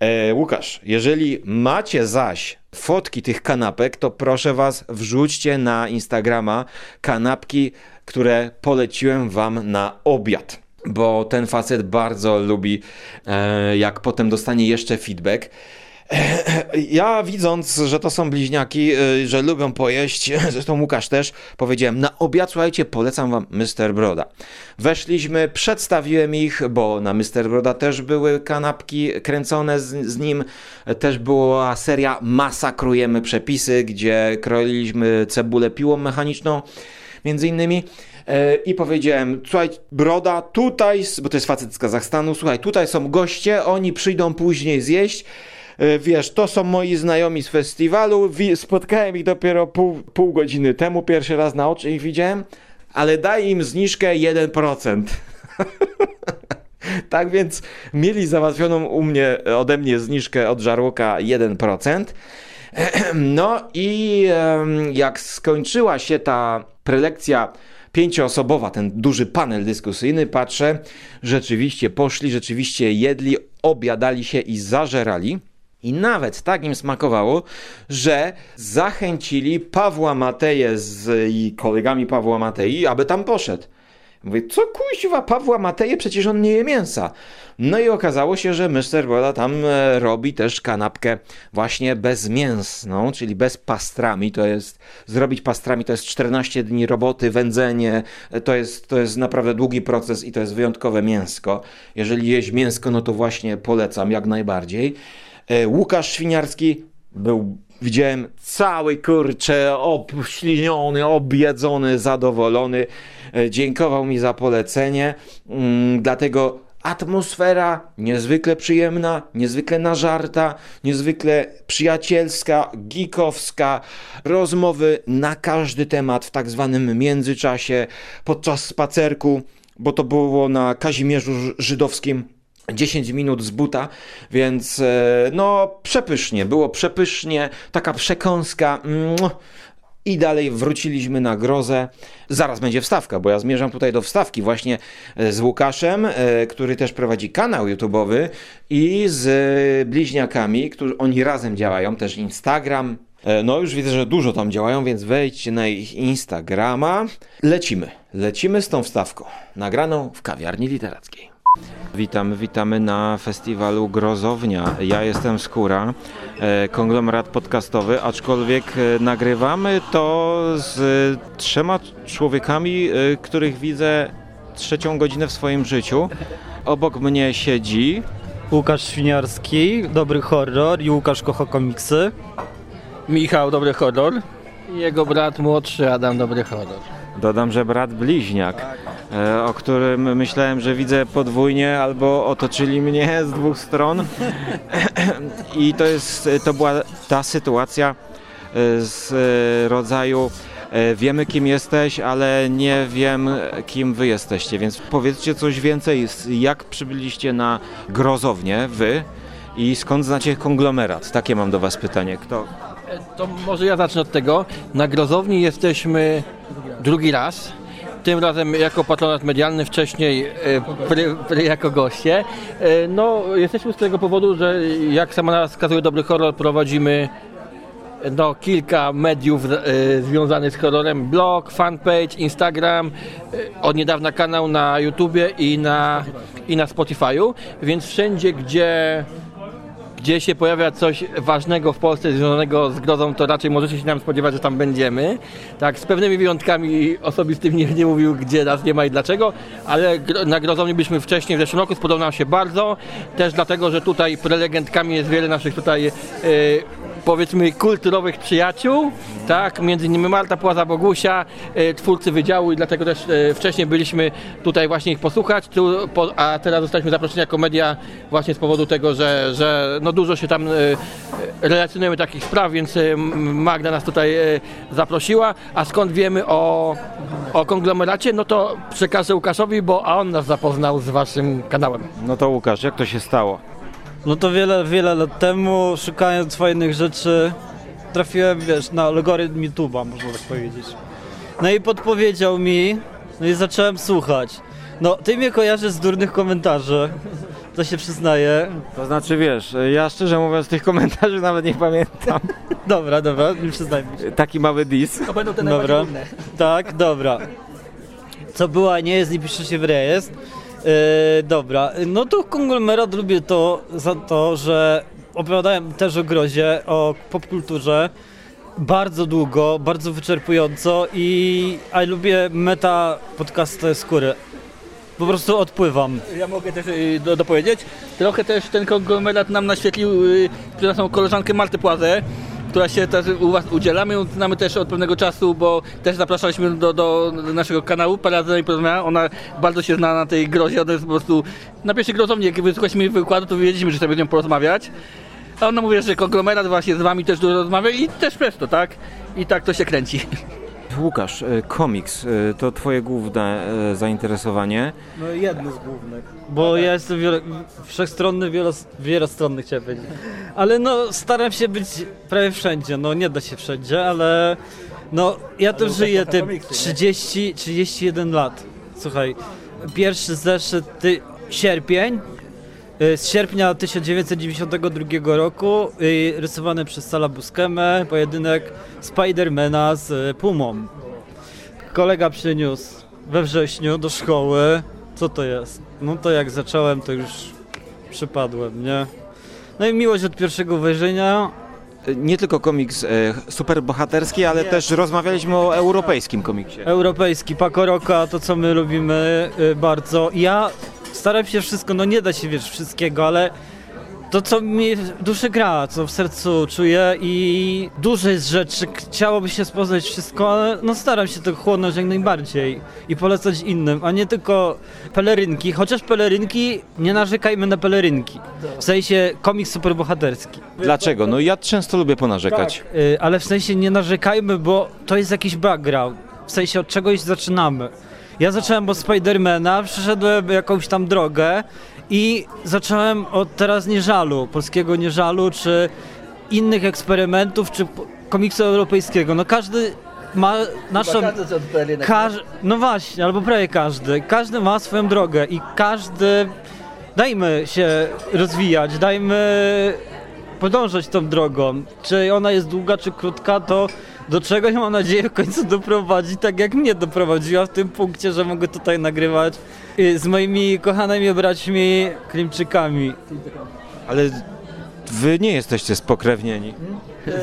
E, Łukasz, jeżeli macie zaś fotki tych kanapek, to proszę was, wrzućcie na Instagrama kanapki, które poleciłem wam na obiad. Bo ten facet bardzo lubi, e, jak potem dostanie jeszcze feedback. (clears throat) Ja widząc, że to są bliźniaki, y, że lubią pojeść, (clears throat) zresztą Łukasz też, powiedziałem, na obiad, słuchajcie, polecam wam Mr. Broda. Weszliśmy, przedstawiłem ich, bo na Mr. Broda też były kanapki kręcone z, z nim, też była seria Masakrujemy przepisy, gdzie kroiliśmy cebulę piłą mechaniczną, między innymi. E, I powiedziałem, słuchaj, broda, tutaj, bo to jest facet z Kazachstanu, słuchaj, tutaj są goście, oni przyjdą później zjeść. E, Wiesz, to są moi znajomi z festiwalu. Spotkałem ich dopiero pół, pół godziny temu, pierwszy raz na oczy ich widziałem, ale daj im zniżkę 1%. (laughs) tak więc mieli załatwioną u mnie, ode mnie zniżkę od żarłoka 1%. (clears throat) No i jak skończyła się ta prelekcja pięcioosobowa, ten duży panel dyskusyjny, patrzę, rzeczywiście poszli, rzeczywiście jedli, obiadali się i zażerali. I nawet tak im smakowało, że zachęcili Pawła Mateję z kolegami Pawła Matei, aby tam poszedł. Mówię, co kuźwa Pawła Mateje, przecież on nie je mięsa. No i okazało się, że Mr. Bola tam e, robi też kanapkę właśnie bezmięsną, czyli bez pastrami. To jest, zrobić pastrami to jest 14 dni roboty, wędzenie, e, to jest, to jest naprawdę długi proces i to jest wyjątkowe mięsko. Jeżeli jeść mięsko, no to właśnie polecam jak najbardziej. E, Łukasz Świniarski był, widziałem, cały kurcze, obśliniony, objedzony, zadowolony. E, Dziękował mi za polecenie, mm, dlatego atmosfera niezwykle przyjemna, niezwykle nażarta, niezwykle przyjacielska, geekowska, rozmowy na każdy temat w tak zwanym międzyczasie, podczas spacerku, bo to było na Kazimierzu Żydowskim 10 minut z buta, więc e, no przepysznie, było przepysznie, taka przekąska. mm, I dalej wróciliśmy na grozę. Zaraz będzie wstawka, bo ja zmierzam tutaj do wstawki właśnie e, z Łukaszem, e, który też prowadzi kanał YouTube'owy i z bliźniakami, którzy oni razem działają, też Instagram. No już widzę, że dużo tam działają, więc wejdźcie na ich Instagrama. Lecimy, lecimy z tą wstawką, nagraną w kawiarni literackiej. Witamy, witamy na festiwalu Grozownia. Ja jestem Skóra, e, konglomerat podcastowy, aczkolwiek e, nagrywamy to z trzema człowiekami, e, których widzę trzecią godzinę w swoim życiu. Obok mnie siedzi Łukasz Świniarski, Dobry Horror i Łukasz kocha komiksy. Michał Dobry Horror i jego brat młodszy Adam Dobry Horror. Dodam, że brat bliźniak, o którym myślałem, że widzę podwójnie, albo otoczyli mnie (laughs) z dwóch stron. (clears throat) I to jest, to była ta sytuacja e, z e, rodzaju e, wiemy kim jesteś, ale nie wiem kim wy jesteście, więc powiedzcie coś więcej, jak przybyliście na grozownię wy i skąd znacie konglomerat? Takie mam do was pytanie. Kto, E, To może ja zacznę od tego. Na Grozowni jesteśmy drugi raz. Tym razem jako patronat medialny, wcześniej e, pry, pry jako goście. E, No, jesteśmy z tego powodu, że jak sama nazwa wskazuje Dobry Horror, prowadzimy no, kilka mediów e, związanych z horrorem. Blog, fanpage, Instagram, od niedawna kanał na YouTubie i na, i na Spotify'u, więc wszędzie, gdzie gdzie się pojawia coś ważnego w Polsce związanego z grozą, to raczej możecie się nam spodziewać, że tam będziemy. Tak, z pewnymi wyjątkami osobistymi nie, nie mówił, gdzie nas nie ma i dlaczego, ale gro- na grozowni byliśmy wcześniej w zeszłym roku, spodobał nam się bardzo, też dlatego, że tutaj prelegentkami jest wiele naszych tutaj e, powiedzmy kulturowych przyjaciół, tak, między innymi Marta Płaza-Bogusia, e, twórcy wydziału i dlatego też e, wcześniej byliśmy tutaj właśnie ich posłuchać, a teraz zostaliśmy zaproszeni jako media właśnie z powodu tego, że, że no dużo się tam e, relacjonujemy takich spraw, więc Magda nas tutaj zaprosiła, a skąd wiemy o, o konglomeracie, no to przekażę Łukaszowi, bo a on nas zapoznał z waszym kanałem. no to Łukasz, jak to się stało? No to wiele, wiele lat temu, szukając fajnych rzeczy, trafiłem, wiesz, na algorytm YouTube'a, można tak powiedzieć. No i podpowiedział mi, no i zacząłem słuchać. No, ty mnie kojarzysz z durnych komentarzy, to się przyznaję. To znaczy, wiesz, ja szczerze mówiąc tych komentarzy nawet nie pamiętam. (laughs) Dobra, dobra, nie przyznajmy się. Taki mały dis. To będą te Dobra, tak, dobra. Co była, nie jest, nie pisze się w rejestr. Yy, dobra, no to konglomerat lubię to za to, że opowiadałem też o grozie, o popkulturze bardzo długo, bardzo wyczerpująco i a lubię meta podcasty skóry. Po prostu odpływam. Ja mogę też y, do, dopowiedzieć. Trochę też ten konglomerat nam naświetlił y, naszą koleżankę Martę Płazę, która się też u Was udziela. My ją znamy też od pewnego czasu, bo też zapraszaliśmy do, do naszego kanału, z nami porozmawiała. Ona bardzo się zna na tej grozie, ona jest po prostu na pierwszej grozowni, jak wysłuchaliśmy wykładu, to wiedzieliśmy, że sobie z nią porozmawiać. A ona mówi, że konglomerat właśnie z Wami też dużo rozmawia i też przez to, tak? I tak to się kręci. (laughs) Łukasz, e, komiks e, to twoje główne e, zainteresowanie. No jedno z głównych. Bo ja jestem wiele, wszechstronny, wielos, wielostronny chciałem powiedzieć. Ale no staram się być prawie wszędzie, no nie da się wszędzie, ale no ja tu żyję tym 30, 31 lat. Słuchaj, pierwszy zeszyt ty, sierpień, z sierpnia 1992 roku, y, rysowany przez Sala Buscemę, pojedynek Spidermana z y, Pumą. Kolega przyniósł we wrześniu do szkoły. Co to jest? No to jak zacząłem, to już przypadłem, nie? No i miłość od pierwszego wejrzenia. E, Nie tylko komiks e, superbohaterski, ale też rozmawialiśmy o europejskim komiksie. Europejski, Pakoroka, to co my lubimy y, bardzo. Ja staram się wszystko, no nie da się wiesz wszystkiego, ale to co mi w duszy gra, co w sercu czuję i dużo jest rzeczy, chciałoby się poznać wszystko, ale no staram się to chłonąć jak najbardziej i polecać innym, a nie tylko pelerynki, chociaż pelerynki, nie narzekajmy na pelerynki. W sensie komiks superbohaterski. Dlaczego? No ja często lubię ponarzekać. Tak, y, ale w sensie nie narzekajmy, bo to jest jakiś background. W sensie od czegoś zaczynamy. Ja zacząłem od Spidermana, przeszedłem jakąś tam drogę i zacząłem od teraz Nieżalu, polskiego Nieżalu, czy innych eksperymentów, czy komiksu europejskiego. No każdy ma naszą... Każ... No właśnie, albo prawie każdy. Każdy ma swoją drogę i każdy... Dajmy się rozwijać, dajmy podążać tą drogą. Czy ona jest długa, czy krótka, to do czegoś mam nadzieję w końcu doprowadzi, tak jak mnie doprowadziła w tym punkcie, że mogę tutaj nagrywać y, z moimi kochanymi braćmi Klimczykami. Ale wy nie jesteście spokrewnieni.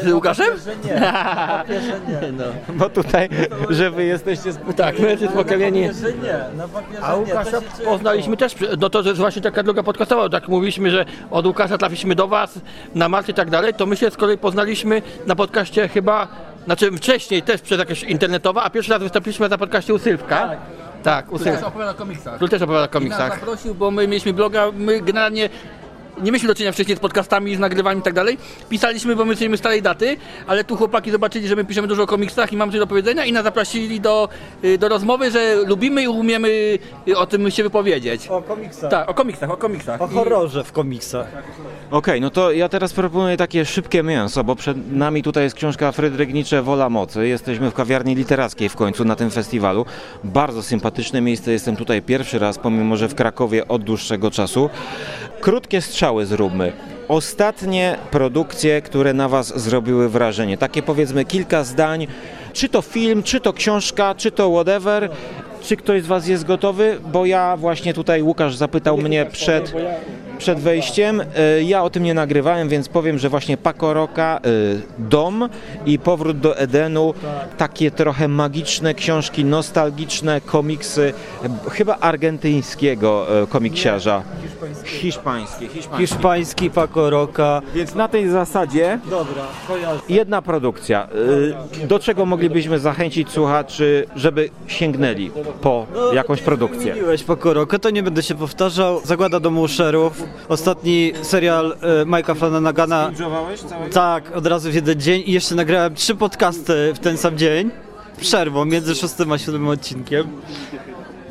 Z Łukaszem? Że nie. Papierze nie. No. Bo tutaj, że wy jesteście spokrewnieni. Tak, my jesteśmy spokrewnieni. Papierze nie. Na papierze A nie. Łukasza czuję poznaliśmy też, no to jest właśnie taka droga podcastowa, tak mówiliśmy, że od Łukasza trafiliśmy do Was, na Marty i tak dalej, to my się z kolei poznaliśmy na podcaście chyba, znaczy wcześniej też przez jakieś internetowe, a pierwszy raz wystąpiliśmy na podcaście u Sylwka. Tak. Tak, u Sylwka. opowiada o komiksach. Który też opowiada o Nas komiksach. zaprosił, bo my mieliśmy bloga, my generalnie nie mieliśmy do czynienia wcześniej z podcastami, z nagrywaniem i tak dalej. Pisaliśmy, bo my jesteśmy starej daty, ale tu chłopaki zobaczyli, że my piszemy dużo o komiksach i mamy coś do powiedzenia i nas zaprosili do, y, do rozmowy, że lubimy i umiemy y, o tym się wypowiedzieć. O komiksach. Tak, o komiksach, o komiksach. O horrorze w komiksach. Okej, no to ja teraz proponuję takie szybkie mięso, bo przed nami tutaj jest książka Fryderyk Nietzsche Wola Mocy. Jesteśmy w kawiarni literackiej w końcu na tym festiwalu. Bardzo sympatyczne miejsce, jestem tutaj pierwszy raz, pomimo że w Krakowie od dłuższego czasu. Krótkie strzały zróbmy. Ostatnie produkcje, które na Was zrobiły wrażenie. Takie powiedzmy kilka zdań, czy to film, czy to książka, czy to whatever. Czy ktoś z Was jest gotowy? Bo ja właśnie tutaj Łukasz zapytał mnie przed, przed wejściem. E, Ja o tym nie nagrywałem, więc powiem, że właśnie Paco Roca, e, Dom i Powrót do Edenu, takie trochę magiczne książki, nostalgiczne komiksy, e, chyba argentyńskiego komiksiarza. Hiszpańskie, hiszpańskie. Hiszpański Paco Roca. Więc na tej zasadzie Dobra, jedna produkcja. Do czego moglibyśmy zachęcić słuchaczy, żeby sięgnęli po jakąś produkcję? Paco Roca, to nie będę się powtarzał. Zagłada domu szerów. Ostatni serial e, Mike'a Flanagana. Tak, od razu w jeden dzień i jeszcze nagrałem trzy podcasty w ten sam dzień. Przerwą między szóstym a siódmym odcinkiem.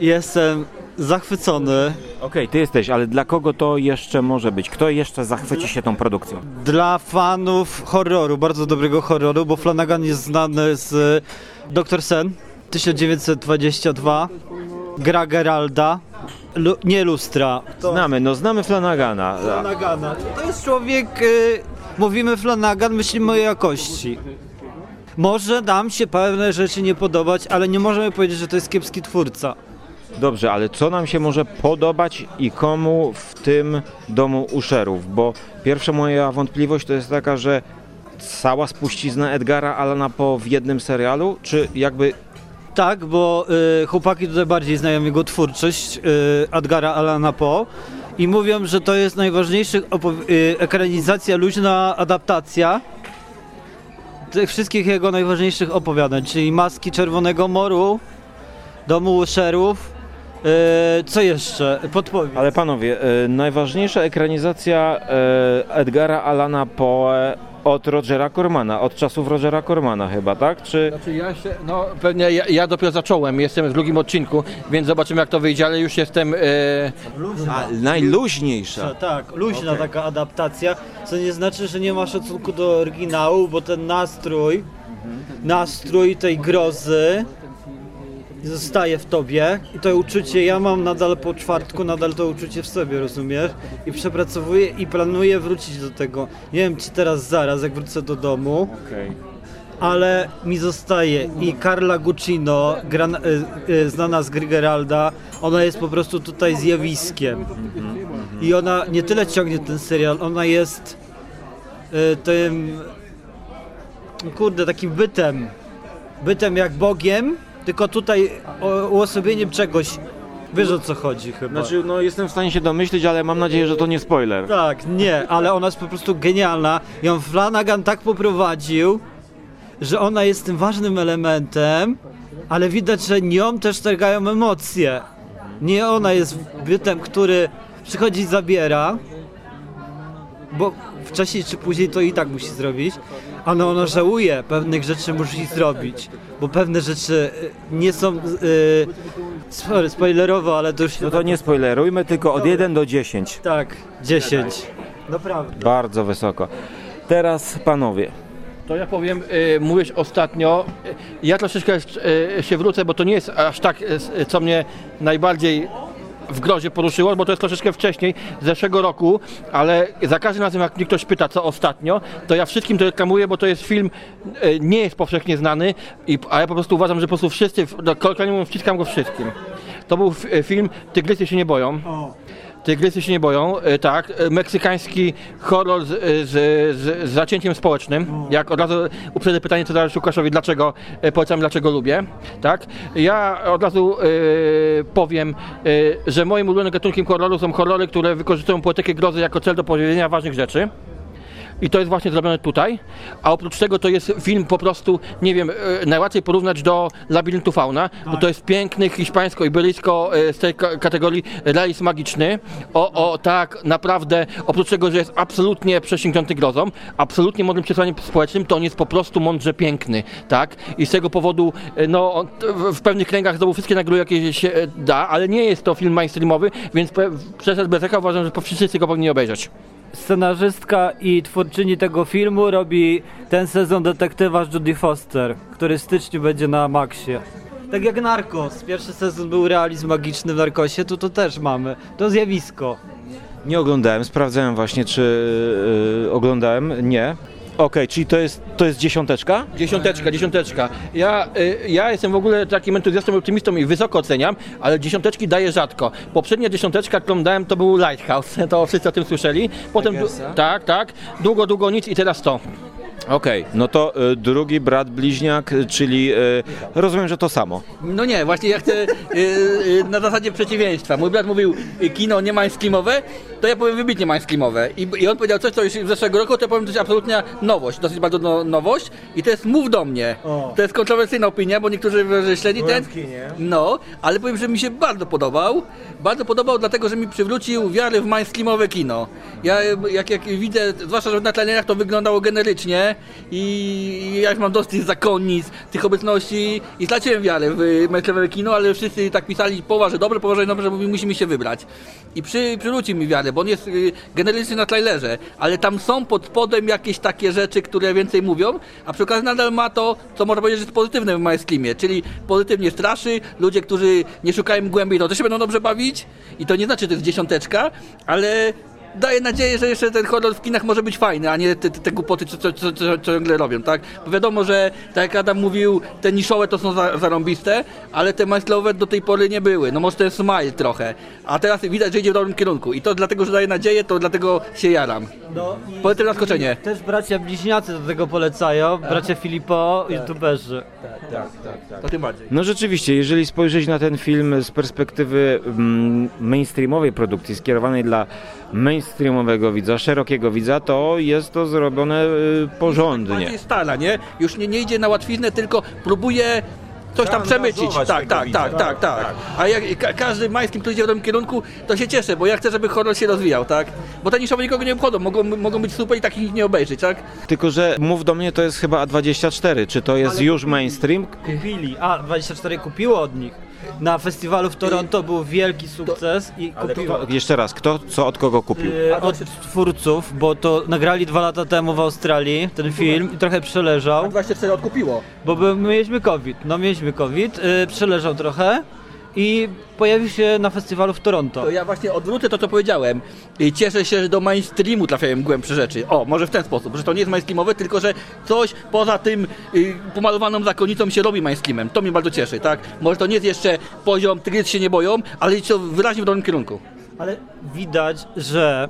Jestem zachwycony. Okej, ty jesteś, ale dla kogo to jeszcze może być? Kto jeszcze zachwyci się tą produkcją? Dla fanów horroru, bardzo dobrego horroru, bo Flanagan jest znany z Dr. Sen 1922, gra Geralda Lu, nie lustra. To Znamy, no znamy Flanagana. Flanagana. To jest człowiek, y, mówimy Flanagan, myślimy o jakości. Może nam się pewne rzeczy nie podobać, ale nie możemy powiedzieć, że to jest kiepski twórca. Dobrze, ale co nam się może podobać i komu w tym domu uszerów? Bo pierwsza moja wątpliwość to jest taka, że cała spuścizna Edgara Allana Poe w jednym serialu, czy jakby Tak, bo y, chłopaki tutaj bardziej znają jego twórczość, y, Edgara Allana Poe i mówią, że to jest najważniejsza y, ekranizacja, luźna adaptacja tych wszystkich jego najważniejszych opowiadań, czyli Maski Czerwonego Moru, Domu Łyszerów, y, co jeszcze? Podpowiem. Ale panowie, e, najważniejsza ekranizacja e, Edgara Allana Poe od Rogera Cormana, od czasów Rogera Cormana chyba, tak? Czy Znaczy ja się, no pewnie ja, ja dopiero zacząłem, jestem w drugim odcinku, więc zobaczymy jak to wyjdzie, ale już jestem... E, A, najluźniejsza? Tak, luźna taka adaptacja, co nie znaczy, że nie ma szacunku do oryginału, bo ten nastrój, nastrój tej grozy zostaje w tobie i to uczucie, ja mam nadal po czwartku, nadal to uczucie w sobie, rozumiesz? I przepracowuję i planuję wrócić do tego. Nie wiem, czy teraz zaraz, jak wrócę do domu, ale mi zostaje i Carla Guccino, gran, y, y, znana z gry Geralda, ona jest po prostu tutaj zjawiskiem. I ona nie tyle ciągnie ten serial, ona jest y, tym, kurde, takim bytem, bytem jak Bogiem, tylko tutaj o- uosobieniem czegoś. Wiesz o co chodzi chyba. Znaczy, no jestem w stanie się domyślić, ale mam nadzieję, że to nie spoiler. Tak, nie, ale ona jest po prostu genialna. Ją Flanagan tak poprowadził, że ona jest tym ważnym elementem, ale widać, że nią też targają emocje. Nie ona jest bytem, który przychodzi i zabiera, bo wcześniej czy później to i tak musi zrobić, ale ona żałuje pewnych rzeczy musi zrobić, bo pewne rzeczy y, nie są, y, sorry, spoilerowo, ale to już się No to nie spoilerujmy, tylko od 1 do 10. Tak, 10. Naprawdę. Bardzo wysoko. Teraz panowie. To ja powiem, y, mówisz ostatnio, y, ja troszeczkę y, się wrócę, bo to nie jest aż tak, y, co mnie najbardziej w grozie poruszyło, bo to jest troszeczkę wcześniej, z zeszłego roku, ale za każdym razem jak mnie ktoś pyta, co ostatnio, to ja wszystkim to reklamuję, bo to jest film, y, nie jest powszechnie znany, i, a ja po prostu uważam, że po prostu wszyscy, no, kolokwialnie mówiąc, wciskam go wszystkim. To był f- film Tygrysy się nie boją. Tygrysy się nie boją, e, tak. E, Meksykański horror z, z, z, z zacięciem społecznym. Jak od razu uprzedzę pytanie co Dariuszu Łukaszowi, dlaczego e, polecam, dlaczego lubię. Tak. Ja od razu e, powiem, e, że moim ulubionym gatunkiem horroru są horrory, które wykorzystują poetykę grozy jako cel do powiedzenia ważnych rzeczy. I to jest właśnie zrobione tutaj. A oprócz tego to jest film po prostu, nie wiem, e, najłatwiej porównać do Labiryntu Fauna, bo to jest piękny hiszpańsko-iberyjsko e, z tej ka- kategorii realizm magiczny. O, o, tak, naprawdę, oprócz tego, że jest absolutnie przesięgnięty grozą, absolutnie mądrym przesłaniem społecznym, to on jest po prostu mądrze piękny, tak? I z tego powodu, e, no, on t- w- w pewnych kręgach zdobył wszystkie nagrody, jakie się e, da, ale nie jest to film mainstreamowy, więc pe- przez SBTK uważam, że wszyscy go powinni obejrzeć. Scenarzystka i twórczyni tego filmu robi ten sezon detektywa Judy Foster, który w styczniu będzie na Maxie. Tak jak Narcos. Pierwszy sezon był realizm magiczny w Narcosie, tu to też mamy. To zjawisko. Nie oglądałem, sprawdzałem właśnie, czy yy, oglądałem. Nie. Okej, czyli to jest, to jest dziesiąteczka? Dziesiąteczka, dziesiąteczka. Ja, y, ja jestem w ogóle takim entuzjastą, optymistą i wysoko oceniam, ale dziesiąteczki daję rzadko. Poprzednia dziesiąteczka, którą dałem, to był Lighthouse, (laughs) to wszyscy o tym słyszeli. Potem, du- tak, tak, długo, długo nic i teraz to. Okej, no to y, drugi brat bliźniak, y, czyli y, rozumiem, że to samo. No nie, właśnie ja chcę y, y, na zasadzie przeciwieństwa. Mój brat mówił y, kino nie mainstreamowe, to ja powiem wybitnie mainstreamowe. I, I on powiedział coś, co już z zeszłego roku, to ja powiem coś absolutnie nowość, dosyć bardzo no, nowość. I to jest Mów do mnie. O. To jest kontrowersyjna opinia, bo niektórzy że śledzi ten. No, ale powiem, że mi się bardzo podobał. Bardzo podobał, dlatego że mi przywrócił wiarę w mainstreamowe kino. Ja y, jak, jak widzę, zwłaszcza że na tleniach to wyglądało generycznie i ja już mam dosyć zakonnic tych obecności i straciłem wiarę w mainstreamowe kino, ale wszyscy tak pisali połowa, że dobre, dobre, że mówi, musimy się wybrać. i przy, przywróci mi wiarę, bo on jest y, generalnie na trailerze, ale tam są pod spodem jakieś takie rzeczy, które więcej mówią, a przy okazji nadal ma to, co można powiedzieć, że jest pozytywne w Maesklimie, czyli pozytywnie straszy, ludzie, którzy nie szukają głębiej, to też się będą dobrze bawić i to nie znaczy, że to jest dziesiąteczka, ale daje nadzieję, że jeszcze ten horror w kinach może być fajny, a nie te, te, te głupoty, co, co, co, co ciągle robią, tak? Bo wiadomo, że tak jak Adam mówił, te niszowe to są za, zarąbiste, ale te majstrowe do tej pory nie były. No może ten smile trochę, a teraz widać, że idzie w dobrym kierunku i to dlatego, że daje nadzieję, to dlatego się jaram. No Pozytywne zaskoczenie. Też bracia bliźniacy do tego polecają, bracia Filipo, youtuberzy. To tym bardziej. No rzeczywiście, jeżeli spojrzeć na ten film z perspektywy mm, mainstreamowej produkcji, skierowanej dla mainstreamowego widza, szerokiego widza, to jest to zrobione y, porządnie. Bardziej stara, nie? Już nie, nie idzie na łatwiznę, tylko próbuje coś tam przemycić. Tak, tak, tak, tak, tak, A jak ka każdy majskim, który idzie w tym kierunku, to się cieszę, bo ja chcę, żeby horror się rozwijał, tak? Bo te niszowe nikogo nie obchodzą, mogą, mogą być super i takich nikt nie obejrzeć, tak? Tylko, że mów do mnie, to jest chyba A24. Czy to jest już mainstream? Kupili, a 24 kupiło od nich. Na festiwalu w Toronto był wielki sukces i. Jeszcze raz, kto co od kogo kupił? Y, Od twórców, bo to nagrali dwa lata temu w Australii ten film i trochę przeleżał, 24 odkupiło. bo by- my mieliśmy COVID. No mieliśmy COVID, y, przeleżał trochę i pojawił się na festiwalu w Toronto. To ja właśnie odwrócę to, co powiedziałem. I cieszę się, że do mainstreamu trafiają głębsze rzeczy. O, może w ten sposób, że to nie jest mainstreamowe, tylko że coś poza tym y, pomalowaną zakonnicą się robi mainstreamem. To mnie bardzo cieszy, tak? Może to nie jest jeszcze poziom, tygrysy się nie boją, ale jest to wyraźnie w dobrym kierunku. Ale widać, że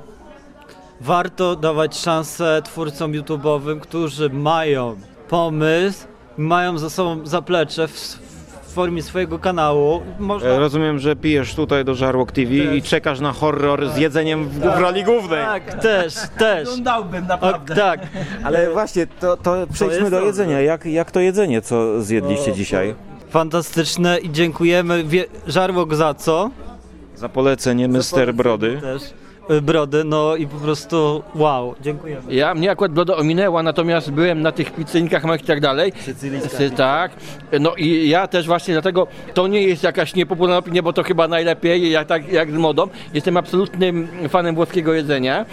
warto dawać szansę twórcom YouTube'owym, którzy mają pomysł, mają za sobą zaplecze w, w formie swojego kanału. Można... E, Rozumiem, że pijesz tutaj do Żarłok TV i czekasz na horror z jedzeniem w, w roli głównej. Tak, też, też. Oglądałbym O, tak. Ale właśnie, to, to przejdźmy jest do jedzenia. Jak, jak to jedzenie, co zjedliście dzisiaj? Fantastyczne i dziękujemy wie, Żarłok za co? Za polecenie Mr. Brody. Też. Y, Brody, no i po prostu wow, dziękujemy. Ja, mnie akurat Blodo ominęła, natomiast byłem na tych pizzynkach i tak dalej. Sy- Tak. No i ja też właśnie dlatego, to nie jest jakaś niepopularna opinia, bo to chyba najlepiej, jak, tak, jak z modą. Jestem absolutnym fanem włoskiego jedzenia.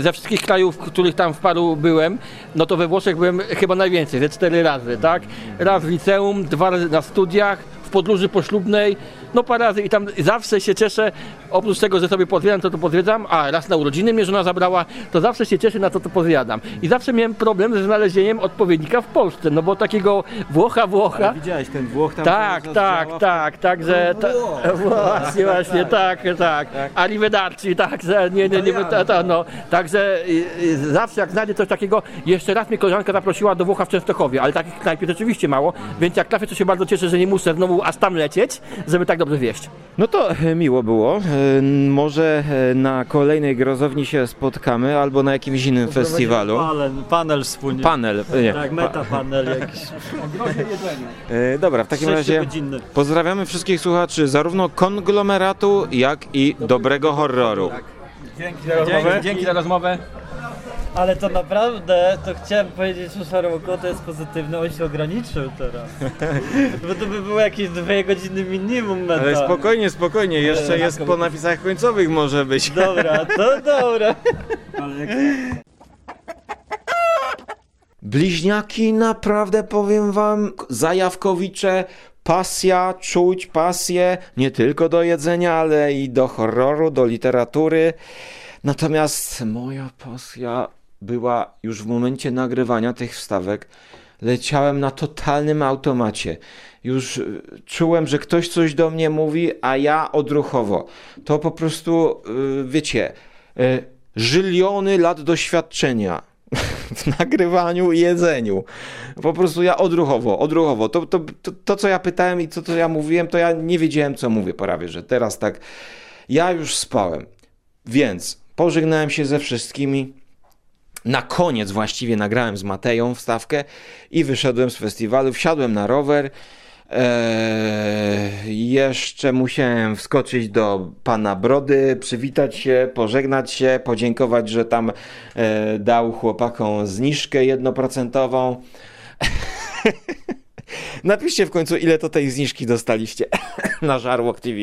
Ze wszystkich krajów, w których tam w paru byłem, no to we Włoszech byłem chyba najwięcej, ze cztery razy, tak? Raz w liceum, dwa razy na studiach, w podróży poślubnej, no parę razy i tam zawsze się cieszę, oprócz tego, że sobie pozwiedzam, to to pozwiedzam, a raz na urodziny mnie żona zabrała, to zawsze się cieszę na to, to pozjadam. I zawsze miałem problem ze znalezieniem odpowiednika w Polsce, no bo takiego Włocha, Włocha, Widziałeś ten Włoch tam? tak, tak, tak, także ta, (laughs) właśnie, właśnie, tak, tak. Arrivederci, tak, że nie, nie, nie, ta, ta, no, także y, y, zawsze jak znajdę coś takiego, jeszcze raz mnie koleżanka zaprosiła do Włocha w Częstochowie, ale takich knajp jest rzeczywiście mało, więc jak trafię, to się bardzo cieszę, że nie muszę znowu aż tam lecieć, żeby tak dobrze wieść. No to e, miło było. E, Może e, na kolejnej grozowni się spotkamy albo na jakimś innym festiwalu. Panel, panel wspólnie. Panel. Nie. Tak, meta panel jakiś. Dobra, w takim razie pozdrawiamy wszystkich słuchaczy zarówno konglomeratu, jak i dobrego horroru. Dzięki za rozmowę. Dzięki za rozmowę. Ale to naprawdę, to chciałem powiedzieć, że Szarłoko to jest pozytywny, on się ograniczył teraz. (laughs) Bo to by było jakieś dwie godziny minimum meta. Ale spokojnie, spokojnie, jeszcze jest po napisach końcowych może być. Dobra, to (laughs) dobra. Bliźniaki, naprawdę powiem wam, zajawkowicze, pasja, czuć pasję nie tylko do jedzenia, ale i do horroru, do literatury. Natomiast moja pasja była już w momencie nagrywania tych wstawek. Leciałem na totalnym automacie. Już y, czułem, że ktoś coś do mnie mówi, a ja odruchowo. To po prostu, y, wiecie, y, żyliony lat doświadczenia (laughs) w nagrywaniu i jedzeniu. Po prostu ja odruchowo, odruchowo. To, to, to, to co ja pytałem i to, co ja mówiłem, to ja nie wiedziałem, co mówię prawie, że teraz tak. Ja już spałem, więc pożegnałem się ze wszystkimi. Na koniec właściwie nagrałem z Mateją wstawkę i wyszedłem z festiwalu, wsiadłem na rower. Eee, jeszcze musiałem wskoczyć do pana Brody, przywitać się, pożegnać się, podziękować, że tam e, dał chłopakom zniżkę jednoprocentową. (laughs) Napiszcie w końcu, ile to tej zniżki dostaliście (laughs) na Żarłok TV.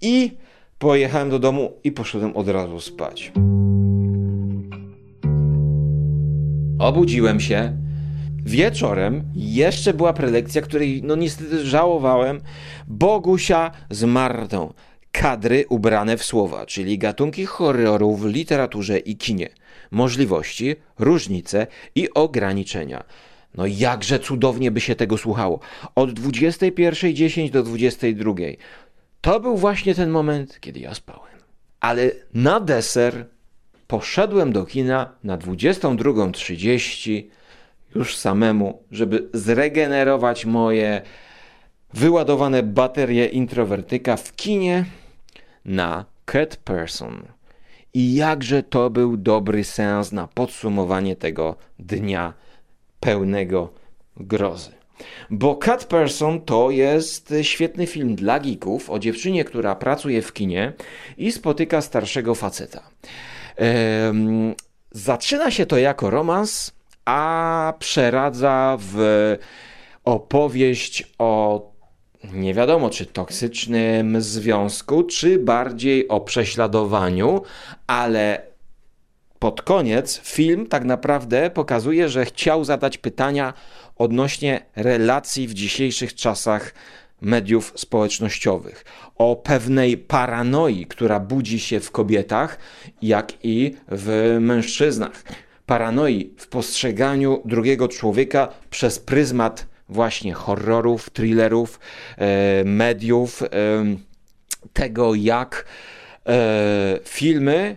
I pojechałem do domu i poszedłem od razu spać. Obudziłem się. Wieczorem jeszcze była prelekcja, której no niestety żałowałem. Bogusia z Martą. Kadry ubrane w słowa, czyli gatunki horroru w literaturze i kinie. Możliwości, różnice i ograniczenia. No jakże cudownie by się tego słuchało. Od 21.10 do 22.00. To był właśnie ten moment, kiedy ja spałem. Ale na deser poszedłem do kina na 22.30 już samemu, żeby zregenerować moje wyładowane baterie introwertyka w kinie na Cat Person. I jakże to był dobry sens na podsumowanie tego dnia pełnego grozy. Bo Cat Person to jest świetny film dla geeków o dziewczynie, która pracuje w kinie i spotyka starszego faceta. Zaczyna się to jako romans, a przeradza w opowieść o nie wiadomo czy toksycznym związku, czy bardziej o prześladowaniu, ale pod koniec film tak naprawdę pokazuje, że chciał zadać pytania odnośnie relacji w dzisiejszych czasach mediów społecznościowych, o pewnej paranoi, która budzi się w kobietach, jak i w mężczyznach. Paranoi w postrzeganiu drugiego człowieka przez pryzmat właśnie horrorów, thrillerów, e, mediów, e, tego jak e, filmy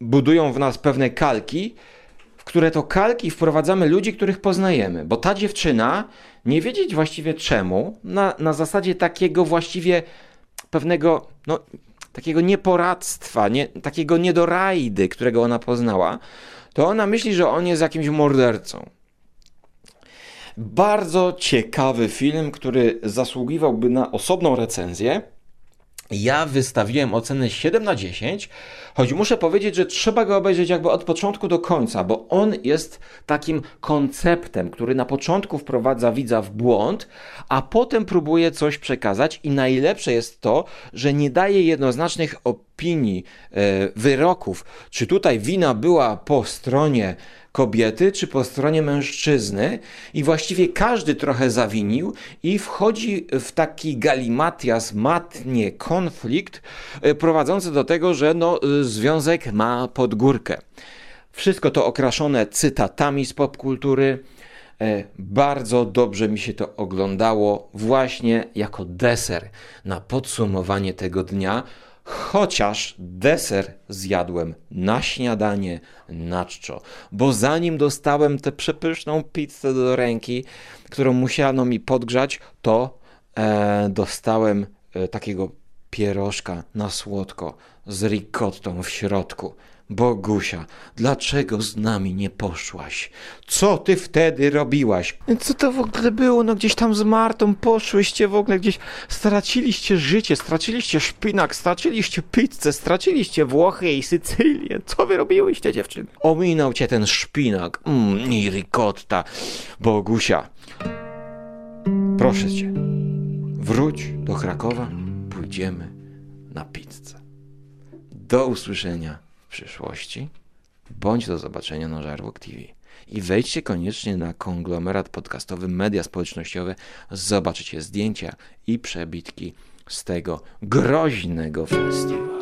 budują w nas pewne kalki, które to kalki wprowadzamy ludzi, których poznajemy. Bo ta dziewczyna, nie wiedzieć właściwie czemu, na, na zasadzie takiego właściwie pewnego, no, takiego nieporadztwa, nie, takiego niedorajdy, którego ona poznała, to ona myśli, że on jest jakimś mordercą. Bardzo ciekawy film, który zasługiwałby na osobną recenzję. Ja wystawiłem ocenę 7 na 10, choć muszę powiedzieć, że trzeba go obejrzeć jakby od początku do końca, bo on jest takim konceptem, który na początku wprowadza widza w błąd, a potem próbuje coś przekazać i najlepsze jest to, że nie daje jednoznacznych opinii, e, wyroków, czy tutaj wina była po stronie kobiety czy po stronie mężczyzny i właściwie każdy trochę zawinił i wchodzi w taki galimatias, matnie konflikt e, prowadzący do tego, że no, e, związek ma podgórkę. Wszystko to okraszone cytatami z popkultury. Bardzo dobrze mi się to oglądało właśnie jako deser na podsumowanie tego dnia, chociaż deser zjadłem na śniadanie na czczo, bo zanim dostałem tę przepyszną pizzę do ręki, którą musiano mi podgrzać, to e, dostałem e, takiego pierożka na słodko z ricottą w środku. Bogusia, dlaczego z nami nie poszłaś? Co ty wtedy robiłaś? Co to w ogóle było? No gdzieś tam z Martą poszłyście w ogóle gdzieś, straciliście życie, straciliście szpinak, straciliście pizzę, straciliście Włochy i Sycylię. Co wy robiłyście, dziewczyny? Ominął cię ten szpinak, mmm, i ricotta. Bogusia, proszę cię, wróć do Krakowa, pójdziemy na pizzę. Do usłyszenia przyszłości, bądź do zobaczenia na Żarłok TV. I wejdźcie koniecznie na konglomerat podcastowy Media Społecznościowe, zobaczycie zdjęcia i przebitki z tego groźnego festiwalu.